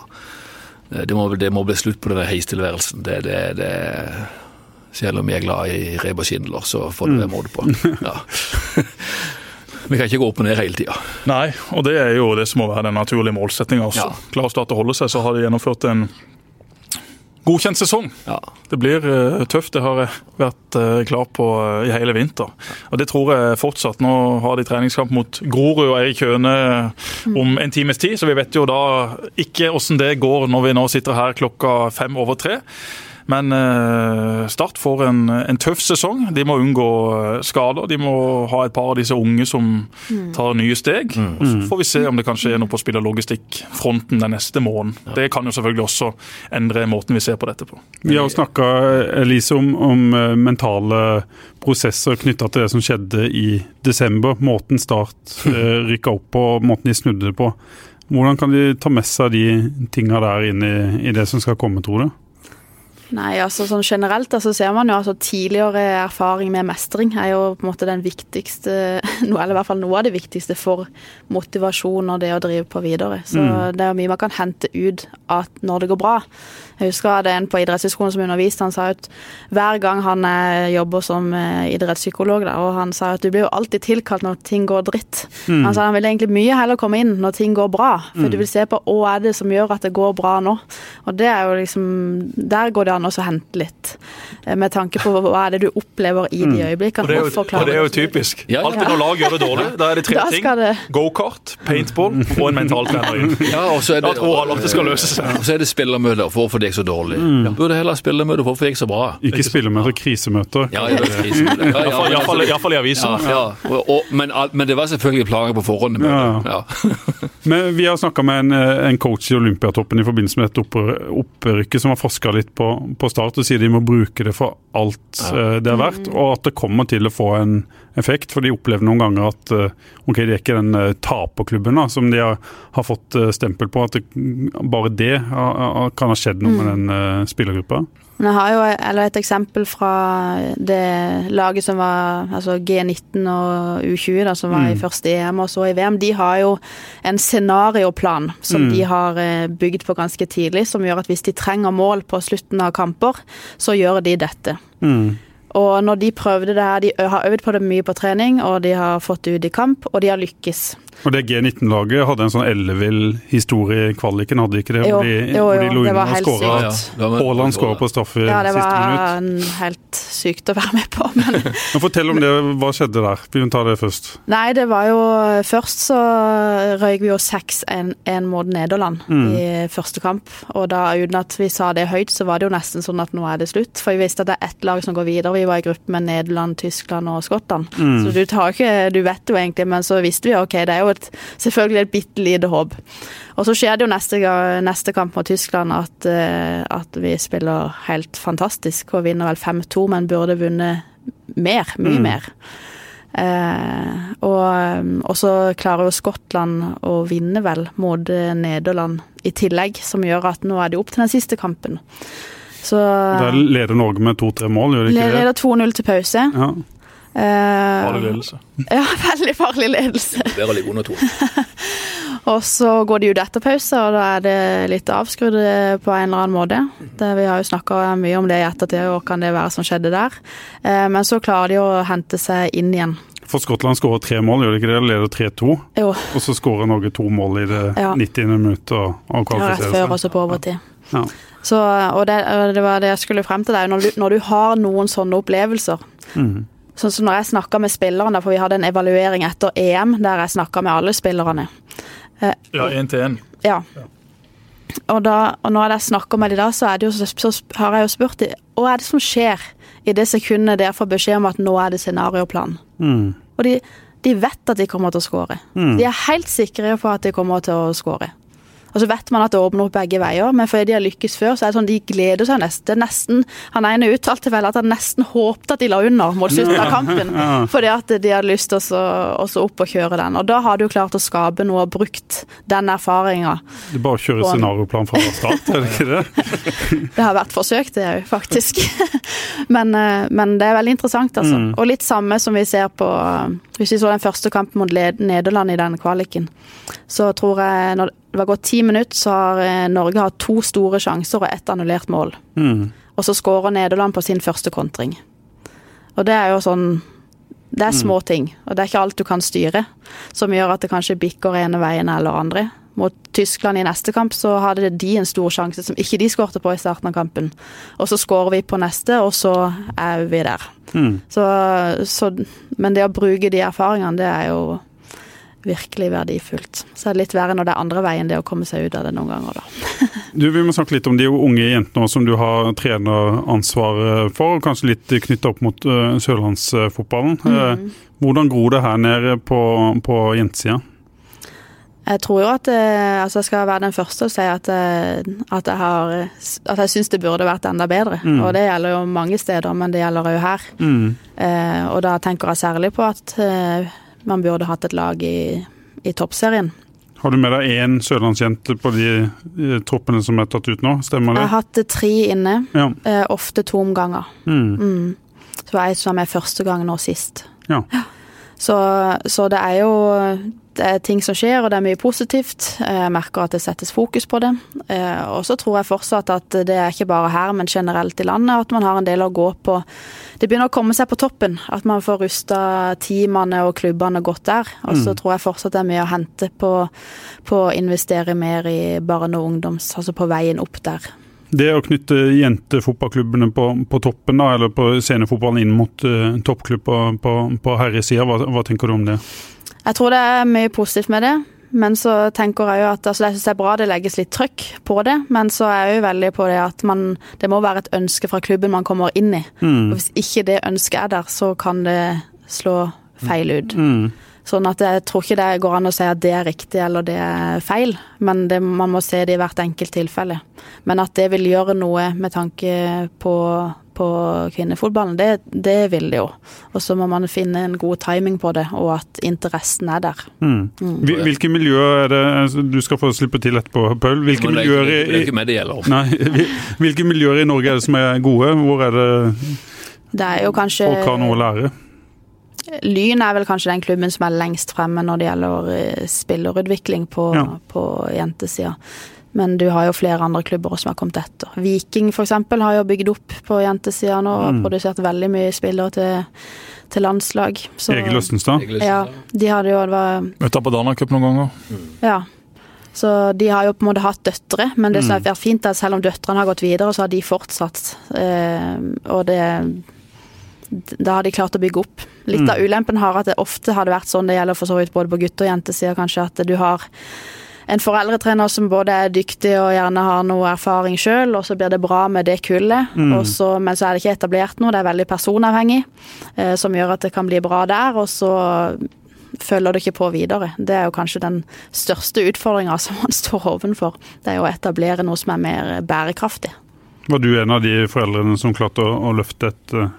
Det, må, det må bli slutt på denne heistilværelsen. Det, det, det, selv om vi er glad i reb og skindler, så får det være måte på. Ja. (laughs) Vi kan ikke gå opp og ned hele tida. Nei, og det er jo det som må være den naturlige målsettinga. Ja. Klarer Start å holde seg, så har de gjennomført en godkjent sesong. Ja. Det blir uh, tøft, det har jeg vært uh, klar på uh, i hele vinter. Og det tror jeg fortsatt. Nå har de treningskamp mot Grorud og Eirik Høne om en times tid, så vi vet jo da ikke hvordan det går når vi nå sitter her klokka fem over tre. Men eh, Start får en, en tøff sesong. De må unngå eh, skader. De må ha et par av disse unge som tar nye steg. Og Så får vi se om det kan skje noe på spillerlogistikkfronten den neste måneden. Det kan jo selvfølgelig også endre måten vi ser på dette på. Vi har jo snakka, Elise, om, om eh, mentale prosesser knytta til det som skjedde i desember. Måten Start eh, (laughs) rykka opp på, måten de snudde det på. Hvordan kan de ta med seg de tinga der inn i, i det som skal komme, tror du? Nei, altså sånn generelt da, så ser man jo altså tidligere erfaring med mestring er jo på en måte den viktigste, (laughs) eller i hvert fall noe av det viktigste for motivasjon og det å drive på videre. Så det er mye man kan hente ut at når det går bra. Jeg husker jeg hadde en på idrettshøyskolen som underviste, han sa at hver gang han eh, jobber som eh, idrettspsykolog, da, og han sa at du blir jo alltid tilkalt når ting går dritt. Mm. Han sa han ville egentlig mye heller komme inn når ting går bra, for du vil se på hva er det som gjør at det går bra nå. Og det er jo liksom Der går det an å hente litt, eh, med tanke på hva er det du opplever i de øyeblikkene. Og det jo, og det er jo typisk. Ja, ja. Alltid når lag gjør det dårlig, (laughs) da er det tre Da ting. det Gokart, paintball og en mentaltrener inn. Ja, og så er det, at det skal løse seg. og så er det spillermøter. Hvorfor det gikk så dårlig? Burde heller ha for Hvorfor det gikk så bra? Ikke spillemøter, krisemøter. Ja, (laughs) ja, det er krisemøter. ja, ja, Iallfall i, i avisen. ja, ja. Og, og, men, men det var selvfølgelig planer på forhånd. Ja. Ja. (laughs) Men vi har snakka med en, eh, en coach i Olympiatoppen i forbindelse med dette oppry- opprykket, som har forska litt på, på Start og sier de må bruke det for alt eh, det er verdt, og at det kommer til å få en effekt. For de opplever noen ganger at eh, ok, det er ikke den eh, taperklubben da, som de har, har fått eh, stempel på, at det, bare det kan ha skjedd noe med den eh, spillergruppa. Men jeg har jo eller et eksempel fra det laget som var altså G19 og U20, da, som var i første EM og så i VM. De har jo en scenarioplan som de har bygd på ganske tidlig, som gjør at hvis de trenger mål på slutten av kamper, så gjør de dette. Mm. Og når de prøvde det her, de har øvd på det mye på trening, og de har fått det ut i kamp, og de har lykkes. Og det G19-laget hadde en sånn ellevill historie i kvaliken, hadde ikke det? Jo, Hvor de, jo, hvor de jo, lå det var og skåra. Haaland ja. Var- skåra på straffe Ja, det siste minutt. var en helt sykt å være med på, (laughs) men Men Fortell om det, hva skjedde der? Vi må ta det først. Nei, det var jo Først så røyk vi jo 6-1 mot Nederland i første kamp. Og da uten at vi sa det høyt, så var det jo nesten sånn at nå er det slutt. For vi visste at det er ett lag som går videre. Vi var i gruppe med Nederland, Tyskland og Skottland. Så du tar ikke Du vet jo egentlig, men så visste vi ok, det er jo et, selvfølgelig et bitte lite håp. Og så skjer det jo neste, neste kamp mot Tyskland at, eh, at vi spiller helt fantastisk og vinner vel 5-2, men burde vunnet mer. Mye mer. Eh, og, og så klarer jo Skottland å vinne vel mot eh, Nederland i tillegg, som gjør at nå er det opp til den siste kampen. Så Der leder Norge med to-tre mål, gjør de ikke det? leder 2-0 til pause. Ja. Eh, Farlig ledelse. (laughs) ja, veldig farlig ledelse. Bedre å ligge under to. Og så går de ut etter pause, og da er det litt avskrudd eh, på en eller annen måte. Det, vi har jo snakka mye om det i ettertid, og kan det være som skjedde der. Eh, men så klarer de å hente seg inn igjen. For Skottland skårer tre mål, gjør de ikke det? Leder 3-2. Og så skårer Norge to mål i det Ja. 90. minutt og, og rett kvalifiserer før seg. og så på overtid. Ja. Så, og det, det var det jeg skulle frem til. Det er når du, når du har noen sånne opplevelser Mhm. Sånn som når jeg snakka med spillerne, for vi hadde en evaluering etter EM der jeg snakka med alle spillerne. Ja, én til én. Ja. Og, da, og når jeg snakker med de da, så, er det jo, så, har jeg jo spurt de, hva er det som skjer i det sekundet dere får beskjed om at nå er det scenarioplan? Mm. Og de, de vet at de kommer til å score. De er helt sikre på at de kommer til å score. Og så vet man at det åpner opp begge veier, men fordi de har lykkes før, så er det sånn de gleder seg nesten. Nesten Han ene uttalte vel at han nesten håpte at de la under mot slutten av kampen, fordi at de hadde lyst til å så- opp og kjøre den. Og da har du klart å skape noe og brukt den erfaringa. Det er bare å kjøre scenarioplan fra start, er det ikke det? (laughs) Det har vært forsøkt, det òg, faktisk. (laughs) men, eh, men det er veldig interessant, altså. Og litt samme som vi ser på Hvis vi så den første kampen mot Nederland i den kvaliken, så tror jeg når det var gått ti minutter, så har eh, Norge hatt to store sjanser og ett annullert mål. Mm. Og så skårer Nederland på sin første kontring. Og det er jo sånn Det er små ting, og det er ikke alt du kan styre, som gjør at det kanskje bikker ene veien eller andre. Mot Tyskland i neste kamp så hadde de en stor sjanse som ikke de skårte på i starten av kampen. Og så skårer vi på neste, og så er vi der. Mm. Så, så, men det å bruke de erfaringene, det er jo virkelig verdifullt. Så er det litt verre når det er andre veien, det å komme seg ut av det noen ganger, da. (laughs) Du, Vi må snakke litt om de unge jentene som du har treneransvaret for, og kanskje litt knytta opp mot uh, sørlandsfotballen. Eh, hvordan gror det her nede på, på jentesida? Jeg tror jo at eh, altså jeg skal være den første å si at, at jeg har At jeg syns det burde vært enda bedre. Og det gjelder jo mange steder, men det gjelder jo her. Mm. Eh, og da tenker jeg særlig på at eh, man burde hatt et lag i, i toppserien. Har du med deg én sørlandsjente på de eh, troppene som er tatt ut nå, stemmer det? Jeg har hatt tre inne, Ja. eh, ofte to omganger. Mm. Mm. Så var ei som var med første gang nå sist. Ja. ja. Så, så det er jo det er ting som skjer, og det er mye positivt. Jeg merker at det settes fokus på det. Eh, og så tror jeg fortsatt at det er ikke bare her, men generelt i landet, at man har en del å gå på. Det begynner å komme seg på toppen. At man får rusta teamene og klubbene godt der. Og så mm. tror jeg fortsatt det er mye å hente på, på å investere mer i barne- og ungdoms, altså på veien opp der. Det å knytte jentefotballklubbene på, på toppen, da, eller på scenefotballen inn mot uh, toppklubb på, på, på herresida, hva, hva tenker du om det? Jeg tror det er mye positivt med det. Men så tenker jeg jo at altså, jeg synes det er bra det legges litt trøkk på det, men så er jeg jo veldig på det at man, det må være et ønske fra klubben man kommer inn i. Mm. Og Hvis ikke det ønsket er der, så kan det slå feil ut. Mm. Sånn at jeg tror ikke det går an å si at det er riktig eller det er feil, men det, man må se det i hvert enkelt tilfelle. Men at det vil gjøre noe med tanke på på kvinnefotballen, det, det vil det jo. Og så må man finne en god timing på det, og at interessen er der. Mm. Mm. Hvilke miljøer er det altså, Du skal få slippe til etterpå, Paul. Hvilke miljøer, i, nei, hvilke miljøer i Norge er det som er gode? Hvor er det, det er jo kanskje, folk har noe å lære? Lyn er vel kanskje den klubben som er lengst fremme når det gjelder eh, spillerutvikling på, ja. på jentesida. Men du har jo flere andre klubber som har kommet etter. Viking f.eks. har jo bygd opp på jentesida nå og mm. produsert veldig mye spillere til, til landslag. Så, Egil Østenstad? Ja, de hadde jo Møtt på Danakup noen ganger. Mm. Ja. Så de har jo på en måte hatt døtre, men det som har er fint er at selv om døtrene har gått videre, så har de fortsatt. Eh, og det da har de klart å bygge opp. Litt mm. av ulempen har at det ofte har det vært sånn, det gjelder for så vidt både på gutte- og jentesida kanskje, at du har en foreldretrener som både er dyktig og gjerne har noe erfaring sjøl, og så blir det bra med det kullet. Mm. Så, men så er det ikke etablert noe, det er veldig personavhengig, eh, som gjør at det kan bli bra der. Og så følger det ikke på videre. Det er jo kanskje den største utfordringa (laughs) som man står ovenfor. Det er jo å etablere noe som er mer bærekraftig. Var du en av de foreldrene som klarte å, å løfte et uh,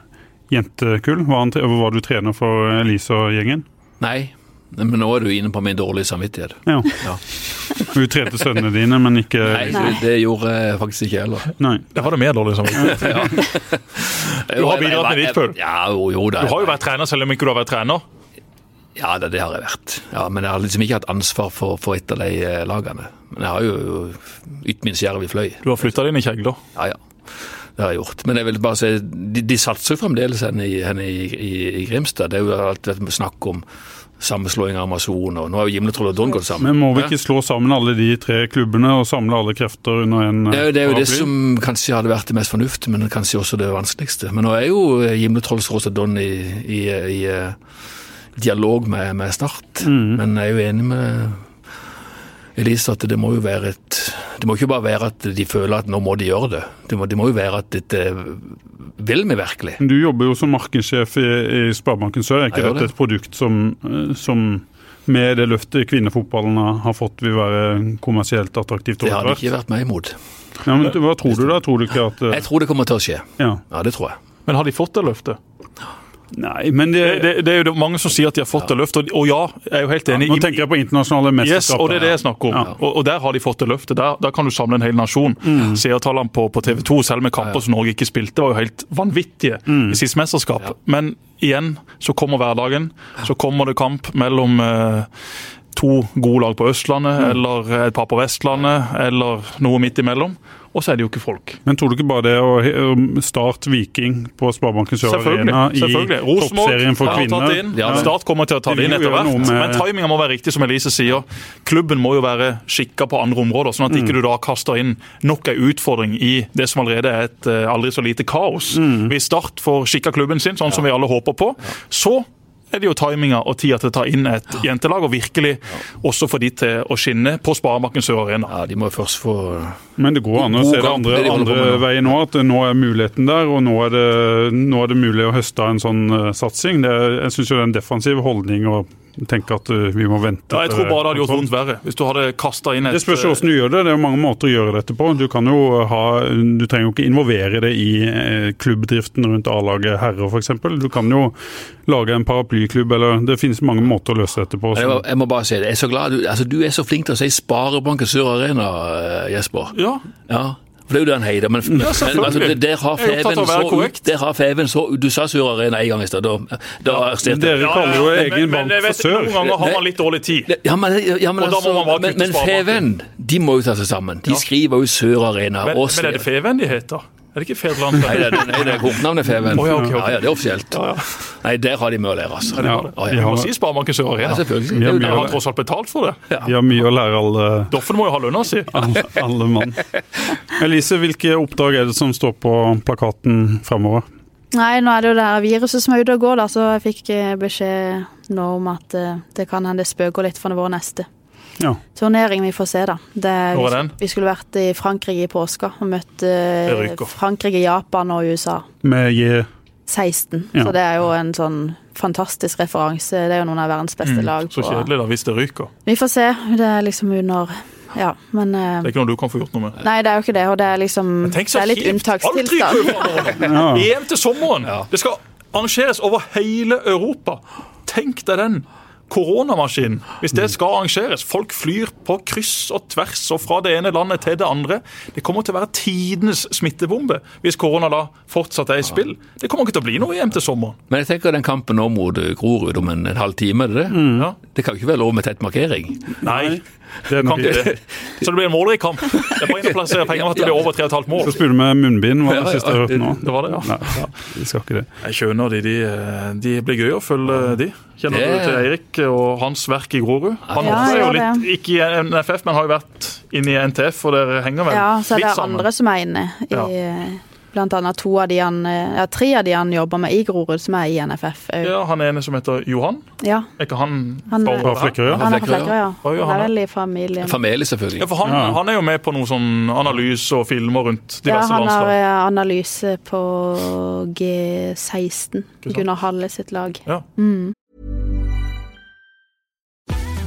jentekull? Var, var, du trener for Elise og gjengen? Nei, men nå er du inne på min dårlige samvittighet. Ja. ja. Du trente sønnene dine, men ikke Nei, det gjorde jeg faktisk ikke heller. Nei. da var det mer dårlig samvittighet. ja. Du har bidratt med ditt før. Ja, jo, jo, da, du har jo vært trener selv om ikke du har vært trener. Ja, det, det har jeg vært. Ja, Men jeg har liksom ikke hatt ansvar for, for et av de eh, lagene. Men jeg har jo ytt min skjerv i fløy. Du har flytta dine kjegler? Ja, ja. Det har jeg gjort. Men jeg vil bare si, de, de satser fremdeles henne i, henne i, i, i Grimstad. Det er jo alt dette snakk om sammenslåing av Amazon. og Nå har jo Gimletroll og Don gått sammen. Men må vi ikke slå sammen alle de tre klubbene og samle alle krefter under en Det er jo det, er jo det som kanskje hadde vært det mest fornuftige, men kanskje også det vanskeligste. Men nå er jo Gimletrolls og Don i, i, i, i dialog med, med Start. Mm. Men jeg er jo enig med Elise at det må jo være et Det må ikke bare være at de føler at nå må de gjøre det. Det må, det må jo være at dette vil vi virkelig. Du jobber jo som markedssjef i, i Sparebanken Sør. Er ikke dette det. et produkt som, som med det løftet kvinnefotballen har fått, vil være kommersielt attraktivt? Det har de ikke vært meg imot. Ja, men Hva tror du da? Tror du ikke at Jeg tror det kommer til å skje. Ja, ja det tror jeg. Men har de fått det løftet? Nei, men det, det, det, er jo mange som sier at de har fått det løftet, og ja, jeg er jo helt enig. Ja, nå tenker jeg på internasjonale mesterskap. Yes, og det er det jeg snakker om. Ja. Og, og, der har de fått det løftet. Der, der kan du samle en hel nasjon. Mm. Seertallene på, på, TV 2, selv med kamper som Norge ikke spilte, var jo helt vanvittige mm. i sist mesterskap. Men igjen så kommer hverdagen. Så kommer det kamp mellom eh, to gode lag på Østlandet, mm. eller et par på Vestlandet, eller noe midt imellom og så er det jo ikke folk. Men tror du ikke bare det å starte Viking på Sparebanken Sør Arena i toppserien for kvinner ja, Start kommer til å ta det inn etter hvert, med... men timinga må være riktig, som Elise sier. Klubben må jo være skikka på andre områder, sånn at mm. ikke du da kaster inn nok en utfordring i det som allerede er et eh, aldri så lite kaos. Mm. Hvis Start får skikka klubben sin, sånn som vi alle håper på, så er det jo timinga og tida til å ta inn et jentelag, og virkelig også få de til å skinne på Sparebanken Sør Arena. Ja, de må først få Men det går an å se det andre, andre veien nå, at nå er muligheten der, og nå er det, nå er det mulig å høste av en sånn uh, satsing. Det, jeg syns det er en defensiv holdning å tenke at uh, vi må vente. Ja, jeg tror bare det hadde gjort vondt verre hvis du hadde kasta inn et Det spørs hvordan du gjør det. Det er mange måter å gjøre dette på. Du kan jo ha, du trenger jo ikke involvere det i klubbdriften rundt A-laget herrer, f.eks. Du kan jo lage en paraplyklubb, eller det finnes mange måter å løse dette på. Jeg må, jeg må, bare si det. Jeg er så glad. Du, altså, du er så flink til å si Sparebanken Sør Arena, Jesper. Ja. ja. For det er jo det han heter. Men, men altså, det- der har Feven så Der har Feven så Du sa Sør Arena en gang i stad. Da, da arresterte. Dere kaller jo egen men bank for Sør. Noen ganger har man litt dårlig tid. Ja, men, ja, men, altså, men, men. Feven, de må jo ta seg sammen. De Ja. skriver jo Sør Arena. Men, men er det Feven de heter? Er det ikke Fedland? Nei, det er, nei, det er kortnavnet Feven. Oh, ja, okay, okay. Ja, ja, det er offisielt. Ja, ja. Nei, der har de mye å lære, altså. Ja, Ja, ja. må si Sparebanken Sør Ja, Arena. selvfølgelig. Ja, er mye Jeg har tross alt betalt for det. De har mye å lære alle, Doffen må jo ha lønna si. (laughs) alle, alle mann. Elise, hvilke oppdrag er det som står på plakaten fremover? Nei, nå er det jo det her viruset som er ute og går, da, så jeg fikk eh, beskjed nå om at eh, det kan hende det spøker litt for vår neste Ja. turnering. Vi får se, da. Det, Hvor er vi, den? vi skulle vært i Frankrike i påska og møtt eh. Frankrike, Japan og USA. Med J... 16. Ja. Så det er jo en sånn fantastisk referanse. Det er jo noen av verdens beste lag. På. Så kjedelig da, hvis det ryker. Vi får se. Det er liksom under Ja, men eh, Det er ikke noe du kan få gjort noe med. Nei, det er jo ikke det. Og det er liksom Det er litt unntakstilstand. Ja. (laughs) EM til sommeren! Det skal arrangeres over hele Europa. Tenk deg den koronamaskinen. Hvis det skal arrangeres. Folk flyr på kryss og tvers og fra det ene landet til det andre. Det kommer til å være tidenes smittebombe hvis korona da fortsatt er i spill. Det kommer ikke til å bli noe hjem til sommeren. Men jeg tenker den kampen nå mot Grorud om en, en halv time, er det det? Ja. Det kan ikke være lov med tett markering. Nei, Er. (laughs) Så det blir en målrik kamp. Det er bare inn og plassere penger med at det blir over 3,5 mål. Så spiller du med munnbind, var det ja, siste jeg hørte nå. Det var det, ja. Nei, vi skal ikke det. Jeg skjønner de, de, de blir gøy å følge de. Kjenner Det- du til Eirik og hans verk i Grorud? Han Ja, er jo litt, ikke i NFF, men har jo vært inne i NTF, og dere henger vel Ja, så er det litt andre som er inne i Ja. eh, Blant annet to av de han eh, Ja, tre av de han jobber med i Grorud, som er i NFF. Ja, Han ene som heter Johan. Ja, Er ikke han, Han er- fra? Flekkerøy? han er fra Flekkerøy, ja. Han han er vel i familien. Familie, selvfølgelig. Ja, for han, Ja. han er jo med på noe sånn analyse og filmer rundt Ja, han har eh, analyse på G16. Gunnar Halle sitt lag. Ja.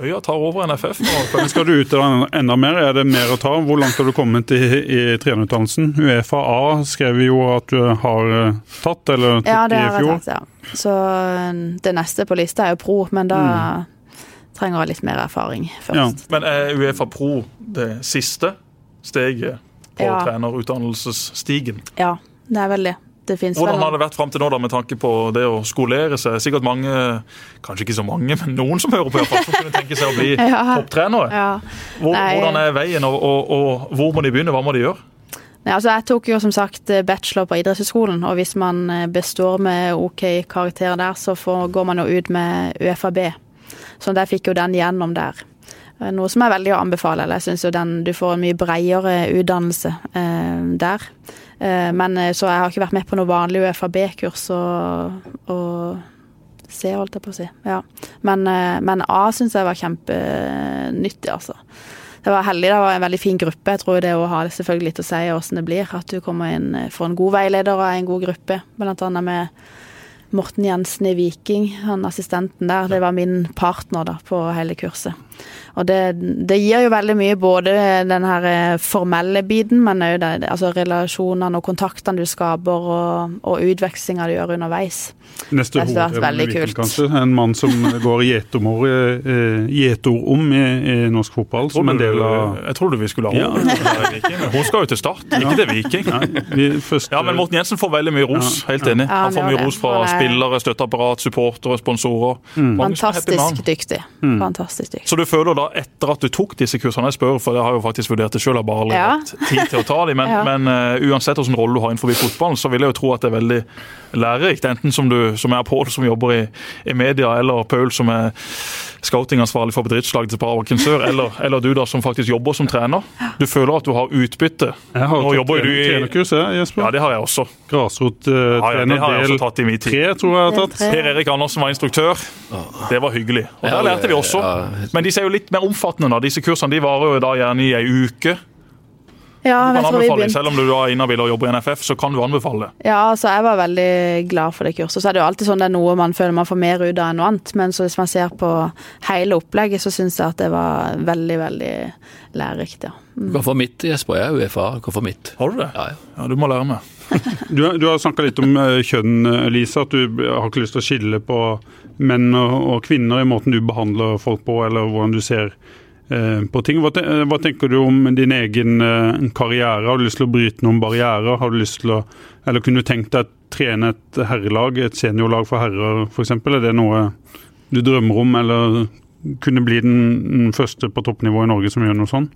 Øya tar over NFF nå. Men skal du ut enda mer? Er det mer å ta? Hvor langt har du kommet i, i trenerutdannelsen? Uefa A skrev jo at du har eh, tatt, eller tok Ja, det i har jeg fjor. tatt, ja. Så eh, det neste på lista er jo pro, men da trenger jeg litt mer erfaring først. Men er Uefa Pro det siste steget på Ja. trenerutdannelsesstigen? Ja, det er vel det. Det finnes Hvordan har det vært fram til nå da, med tanke på det å skolere seg? Sikkert mange, kanskje ikke så mange, men noen som hører på, i hvert fall, som kunne tenke seg å bli (laughs) Ja. topptrenere. Ja. Hvor, hvordan er veien, og, og, og hvor må de begynne? Hva må de gjøre? Nei, altså jeg tok jo som sagt bachelor på idrettshøyskolen, og hvis man eh, består med OK karakterer der, så får, går man jo ut med UFAB. Så jeg fikk jo den gjennom der. Eh, Noe som er veldig å anbefale. Jeg syns jo den du får en mye bredere utdannelse eh, der. Eh, men eh, så jeg har ikke vært med på noe vanlig UFAB-kurs og, og C, holdt jeg på å si. Ja. Men, eh, men A syns jeg var kjempenyttig, altså. Det var heldig, det var en veldig fin gruppe. Jeg tror det å ha det selvfølgelig litt å si hvordan det blir. At du kommer inn, for en god veileder og en god gruppe. Blant annet med Morten Jensen i Viking, han assistenten der. Det var min partner da på hele kurset. Og det, det gir jo veldig mye, både den her eh, formelle biten, men òg det, det- altså relasjonene og kontaktene du skaper, og, og utvekslinga du gjør underveis. Neste Det har vært veldig kult. kanskje. En mann som (laughs) går gjetomor eh, om i, i norsk fotball, som en del av Jeg trodde vi skulle ha Ja. henne men Hun skal jo til Start, ikke til Viking. Nei, vi første, Ja, men Morten Jensen får veldig mye ros. Helt enig. Han får mye ros fra er- spillere, støtteapparat, supportere, sponsorer. Mm. Fantastisk dyktig. Fantastisk dyktig. Så du føler da, etter at du tok disse kursene, jeg spør, for jeg har jo faktisk vurdert det selv, har bare aldri Ja. hatt tid til å ta dem, men, (laughs) Ja. men uh, uansett hvilken rolle du har innenfor fotballen, så vil jeg jo tro at det er veldig lærerikt. Enten som du, som er Pål som jobber i, i media, eller Paul som er scoutingansvarlig for bedriftslaget til Parabakken Sør, eller, eller, du da som faktisk jobber som trener. Du føler at du har utbytte. Jeg har Nå tatt jobber du i trenerkurs, jeg, Jesper. Ja, det har jeg også. Grasrottrener Ja, ja, også del tre, tror jeg jeg har tatt. Per Erik Andersen var instruktør. Det var hyggelig. Og Ja, Der lærte vi også. Men disse er jo litt mer omfattende. da. Disse kursene de varer jo da gjerne i ei uke. Ja, Du kan anbefale, Selv om du er inhabil og jobber i NFF, så kan du anbefale. det. Ja, altså jeg var veldig glad for det kurset. Så er det jo alltid sånn det er noe man føler man får mer ut av enn noe annet. Men så hvis man ser på hele opplegget, så syns jeg at det var veldig, veldig lærerikt, ja. Mm. Hvorfor mitt, Jesper. Jeg er jo Hvorfor mitt. Har du det? Ja, ja. Ja, Du må lære meg. (laughs) Du, du har snakka litt om eh, kjønn, eh, Lisa. At du har ikke lyst til å skille på menn og, og kvinner i måten du behandler folk på, eller hvordan du ser på ting. Eh, hva tenker du om din egen eh, karriere? Har du lyst til å bryte noen barrierer? Har du lyst til å, eller kunne du tenkt deg å trene et herrelag, et seniorlag for herrer f.eks.? Er det noe du drømmer om, eller kunne bli den, første på toppnivå i Norge som gjør noe sånn?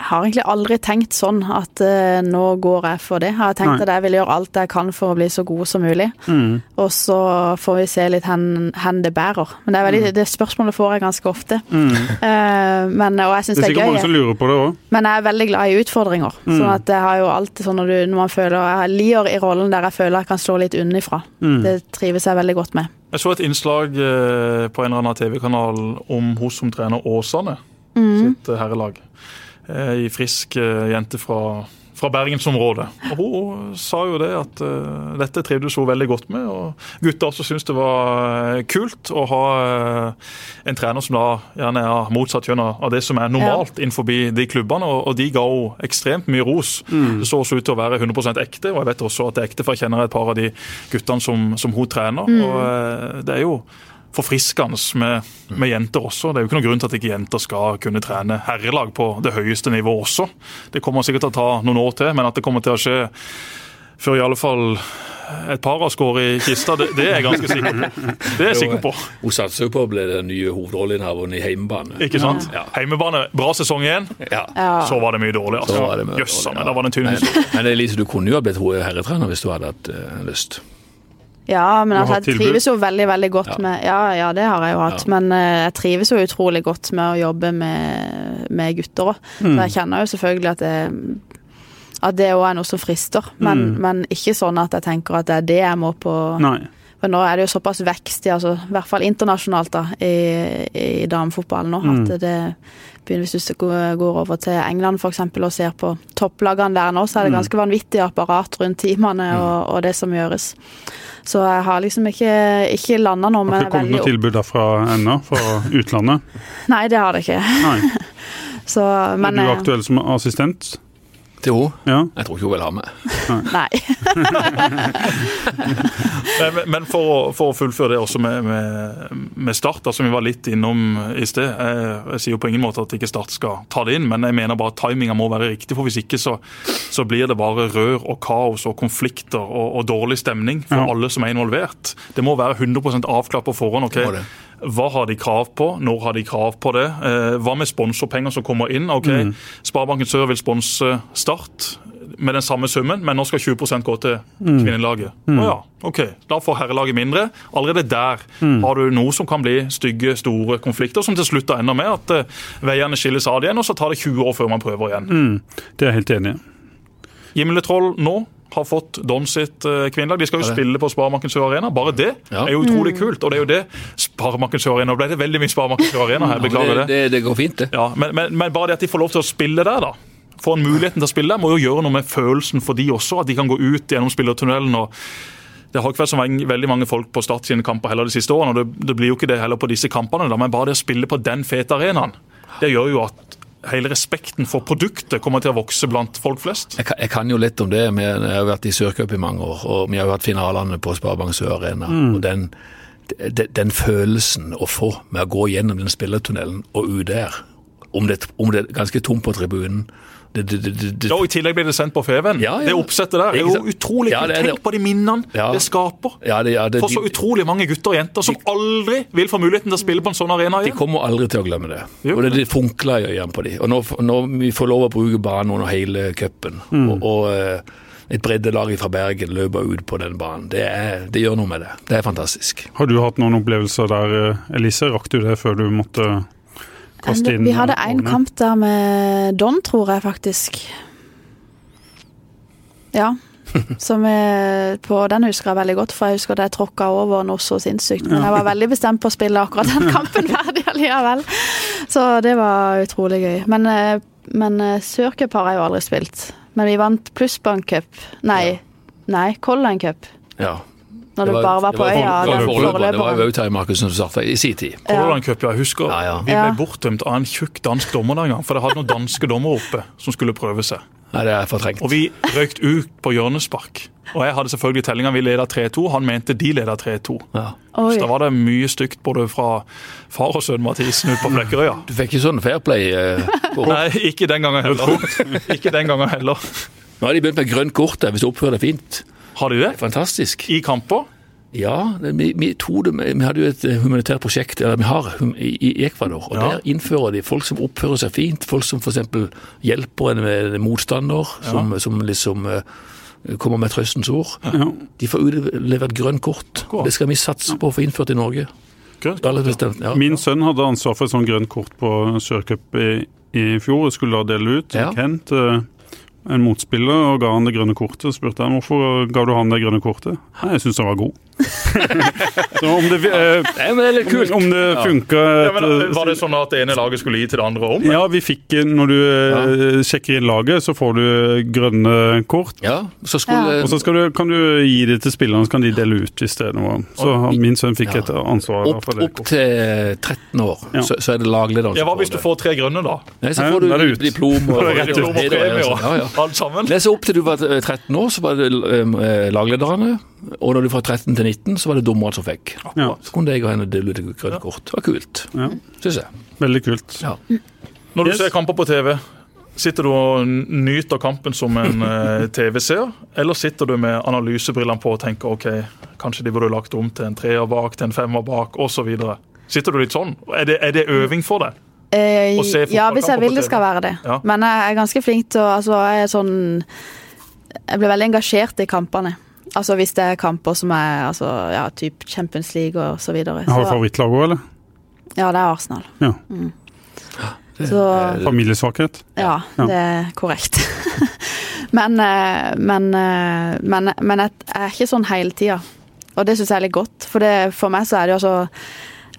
Jeg har egentlig aldri tenkt sånn at uh, nå går jeg for det. Jeg har tenkt Nei. at jeg vil gjøre alt jeg kan for å bli så god som mulig. Mm. Og så får vi se litt hen, hen det bærer. Men det, er veldig, det spørsmålet får jeg ganske ofte. (laughs) Eh, men, og jeg syns Det er det er sikkert mange som lurer på det òg. Men jeg er veldig glad i utfordringer. Sånn at jeg har jo alltid sånn når, du, når man føler Jeg lir i rollen der jeg føler jeg kan slå litt unnifra. Det trives jeg veldig godt med. Jeg så et innslag eh, på en eller annen TV-kanal om hun som trener Åsane Mm. sitt herrelag. Eh, Ei frisk eh, jente fra, fra bergensområdet. Og Hun sa jo det at uh, dette trivdes hun veldig godt med. Og gutta også syntes det var eh, kult å ha uh, en trener som da gjerne er motsatt kjønn av det som er normalt innenfor de klubbene. Og, og de ga henne ekstremt mye ros. Det så også ut til å være 100% ekte, og jeg vet også at det er ekte, for jeg kjenner et par av de guttene som, som hun trener. og uh, det er jo forfriskende med, med jenter også. Det er jo ikke noen grunn til at ikke jenter skal kunne trene herrelag på det høyeste nivået også. Det kommer sikkert til å ta noen år til, men at det kommer til å skje før i alle fall et par har skåret i kista, det, det er jeg ganske sikker på. Det er jeg sikker på. Hun satser jo på å bli den nye hovedrolleinnehaveren i heimebane. Ikke sant? Ja. Heimebane, bra sesong igjen. Ja. Så var det mye dårlig. Så altså. var det mye Jøss, ja. da var det en tynn Men, men Elise, du kunne jo ha blitt herretrener hvis du hadde hatt uh, lyst. Ja, men altså, jeg trives jo veldig veldig godt Ja. med Ja, ja, det har jeg jo hatt. Ja. Men uh, jeg trives jo utrolig godt med å jobbe med, med gutter òg. Mm. Så jeg kjenner jo selvfølgelig at det at det òg er noe som frister, men, Mm. men ikke sånn at jeg tenker at det er det jeg må på Nei. For nå er det jo såpass vekst i, altså, i hvert fall internasjonalt, da, i, i damefotballen nå, Mm. at det Hvis du går over til England for eksempel, og ser på topplagene der nå, så er det Mm. ganske vanvittig apparat rundt teamene og, og det som gjøres. Så jeg har liksom ikke, ikke landa noe, Har ikke kommet noe tilbud derfra ennå, fra (laughs) utlandet? Nei, det har det ikke. Nei. (laughs) Så, men er du eh, aktuell som assistent? Til henne? Ja. Jeg tror ikke hun vil ha meg. (laughs) Nei. Men- Men, for, å, for å fullføre det også med, med, med Start, da, som vi var litt innom i sted. Jeg, jeg sier jo på ingen måte at ikke Start skal ta det inn, men jeg mener bare at timinga må være riktig. For hvis ikke så, så blir det bare rør og kaos og konflikter og, og dårlig stemning for Ja. alle som er involvert. Det må være 100% avklart på forhånd. ok? Det. Hva har de krav på? Når har de krav på det? Eh, hva med sponsorpenger som kommer inn? Ok, Sparebanken Sør vil sponse Start med den samme summen, men nå skal 20% gå til kvinnelaget. Å ja, ok. Da får herrelaget mindre. Allerede der har du noe som kan bli stygge, store konflikter, som til slutt ender med at eh, veiene skilles ad igjen, og så tar det 20 år før man prøver igjen. Mm. Det er jeg helt enig i. Himmeltroll nå har fått Don sitt eh, kvinnelag. De skal jo spille på Sparebanken Sør Arena. Bare det Ja. er jo utrolig kult. Og det er jo det Sparebanken Sør Arena Nå ble det veldig mye Sparebanken Sør Arena her, beklager det, det. det, går fint, det. Ja, men, men, men bare det at de får lov til å spille der, da. Få en muligheten til å spille der, må jo gjøre noe med følelsen for de også. At de kan gå ut gjennom spillertunnelen. og det har ikke vært så veldig mange folk på Start sine kamper heller de siste årene. og det, det blir jo ikke det heller på disse kampene, da, men bare det å spille på den fete arenaen, det gjør jo at hele respekten for produktet kommer til å vokse blant folk flest. Jeg kan, jeg kan jo litt om det. men Jeg har vært i Sørcup i mange år, og vi har jo hatt finalene på Sparebank Sør Arena. og den, den, den følelsen å få med å gå gjennom den spillertunnelen og ut der, om det, om det er ganske tomt på tribunen det, det, det, og I tillegg blir det sendt på Feven. Ja, ja. Det oppsettet der er jo utrolig Ja, er. Tenk på de minnene Ja. det skaper. ja, det, ja, det, For så de, utrolig mange gutter og jenter som aldri vil få muligheten til å spille på en sånn arena igjen. de kommer aldri til å glemme det. Jo. Og det, det funkler i øynene på dem. Og når, når vi får lov å bruke banen under hele cupen, Mm. og, og eh, et breddelag fra Bergen løper ut på den banen. Det, er, det, gjør noe med det. Det er fantastisk. Har du hatt noen opplevelser der, eh, Elise? Rakk du det før du måtte kaste Vi hadde én kamp der med Don, tror jeg faktisk. Ja. (laughs) Som jeg, på Den husker jeg veldig godt, for jeg husker at jeg tråkka over noe så sinnssykt. Men jeg var veldig bestemt på å spille akkurat den (laughs) kampen ferdig allikevel. Så det var utrolig gøy. Men, eh, men eh, Sørcup har jeg jo aldri spilt. Men vi vant Plussbank Cup. Nei, ja. nei Colline Cup. Ja. Når det, det bare var på øya. Det var jo Vautøy Markussen som starta i sin tid. Colorline Cup, ja. Husker ja, ja. vi ble bortdømt av en tjukk dansk dommer den gang. For det hadde noen danske dommere oppe som skulle prøve seg. Nei, det er fortrengt. Og vi røykt ut på hjørnespark. Og jeg hadde selvfølgelig tellinga. Vi leda 3-2. Han mente de leda 3-2. Ja. Så da var det mye stygt både fra far og sønn Mathisen ute på Flekkerøya. Du fikk ikke sånn fair play? Uh, Nei, ikke den gangen heller. (laughs) ikke den gangen heller. Nå har de begynt med grønt kort hvis du oppfører deg fint. Har de det? Fantastisk. I kamper? Ja, vi, vi, det, vi, hadde jo et eh, humanitært prosjekt eller vi har i, Ecuador. og ja. Der innfører de folk som oppfører seg fint. Folk som f.eks. hjelper en med motstander, som, ja. som liksom uh, kommer med trøstens ord. Ja. De får utlevert grønt kort. Går. Det skal vi satse på å få innført i Norge. Bestemt, Min sønn hadde ansvar for et sånt grønt kort på Sørcup i, i fjor. Jeg skulle da dele ut. Kent uh, en motspiller og ga han det grønne kortet. spurte han hvorfor ga du han det grønne kortet. Nei, jeg syns han var god. (laughs) så om det, eh, det kult. Om, det funka ja, eh, Var det sånn at det ene laget skulle gi til det andre om? Ja, vi fikk eh, Når du eh, sjekker inn laget, så får du grønne kort. Ja, så skulle, ja. Og så du, kan du gi det til spillerne, så kan de dele ut hvis det er noe. Så min sønn fikk et ansvar opp, for det. Opp til 13 år, så, så, er det laglederen Ja, Hva hvis du får tre grønne, da? Nei, så får du diplom og, (laughs) diplom og premier alt sammen. Nei, så opp til du var 13 år, så var det laglederne. Og når du fra 13 til 19, så var det dommeren som fikk. Ja. Så kunne jeg og henne dele ut et grønt kort. Det var kult, ja. syns jeg. Veldig kult. Ja. Når du yes. ser kamper på TV, sitter du og nyter kampen som en (laughs) eh, TV-seer, eller sitter du med analysebrillene på og tenker ok, kanskje de burde lagt om til en treer bak, til en femmer bak, osv. Sitter du litt sånn? Er det, er det øving for deg? Eh, ja, hvis jeg vil det skal være det. Ja. Men jeg er ganske flink til å altså, Jeg er sånn Jeg blir veldig engasjert i kampene. Altså hvis det er kamper som er altså, ja, typ Champions League og så videre. Har du favorittlag òg, eller? Ja, det er Arsenal. Ja. Mm. (gasps) Så, Familiesvakhet? Ja, det er korrekt. (laughs) men, eh, men, eh, men, men, jeg er ikke sånn hele tida. Og det syns jeg er litt godt. For, det, for meg så er det jo altså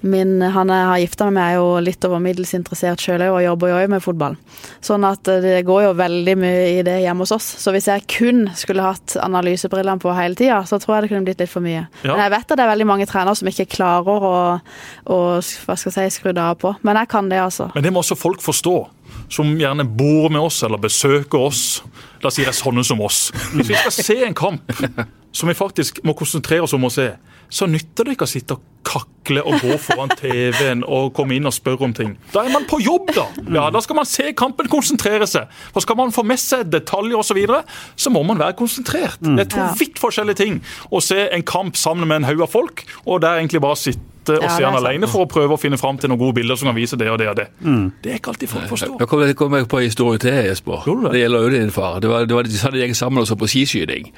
Min, han jeg har gifta meg med, er jo litt over middels interessert sjøl og jobber jo med fotball. Sånn at eh, det går jo veldig mye i det hjemme hos oss. Så hvis jeg kun skulle hatt analysebrillene på hele tida, så tror jeg det kunne blitt litt for mye. Ja. Men jeg vet at det er veldig mange trenere som ikke klarer å, å hva skal jeg si, skru det av på. Men jeg kan det, altså. Men det må også folk forstå som gjerne bor med oss eller besøker oss. Da sier jeg sånne som oss. Hvis vi skal se en kamp som vi faktisk må konsentrere oss om å se, så nytter det ikke å sitte og kakle og gå foran TV-en og komme inn og spørre om ting. Da er man på jobb, da! Ja, Da skal man se kampen, konsentrere seg. For skal man få med seg detaljer osv., så, videre, så må man være konsentrert. Det er to vidt forskjellige ting å se en kamp sammen med en haug av folk, og der egentlig bare sitte og ja, se han alene for å prøve å finne fram til noen gode bilder som kan vise det og det og det. Mm. Det er ikke alltid folk forstår. Jeg kommer kom på en historie til, Jesper. Det? det gjelder jo din far. Det var, det var, de hadde gjeng sammen og så på skiskyting.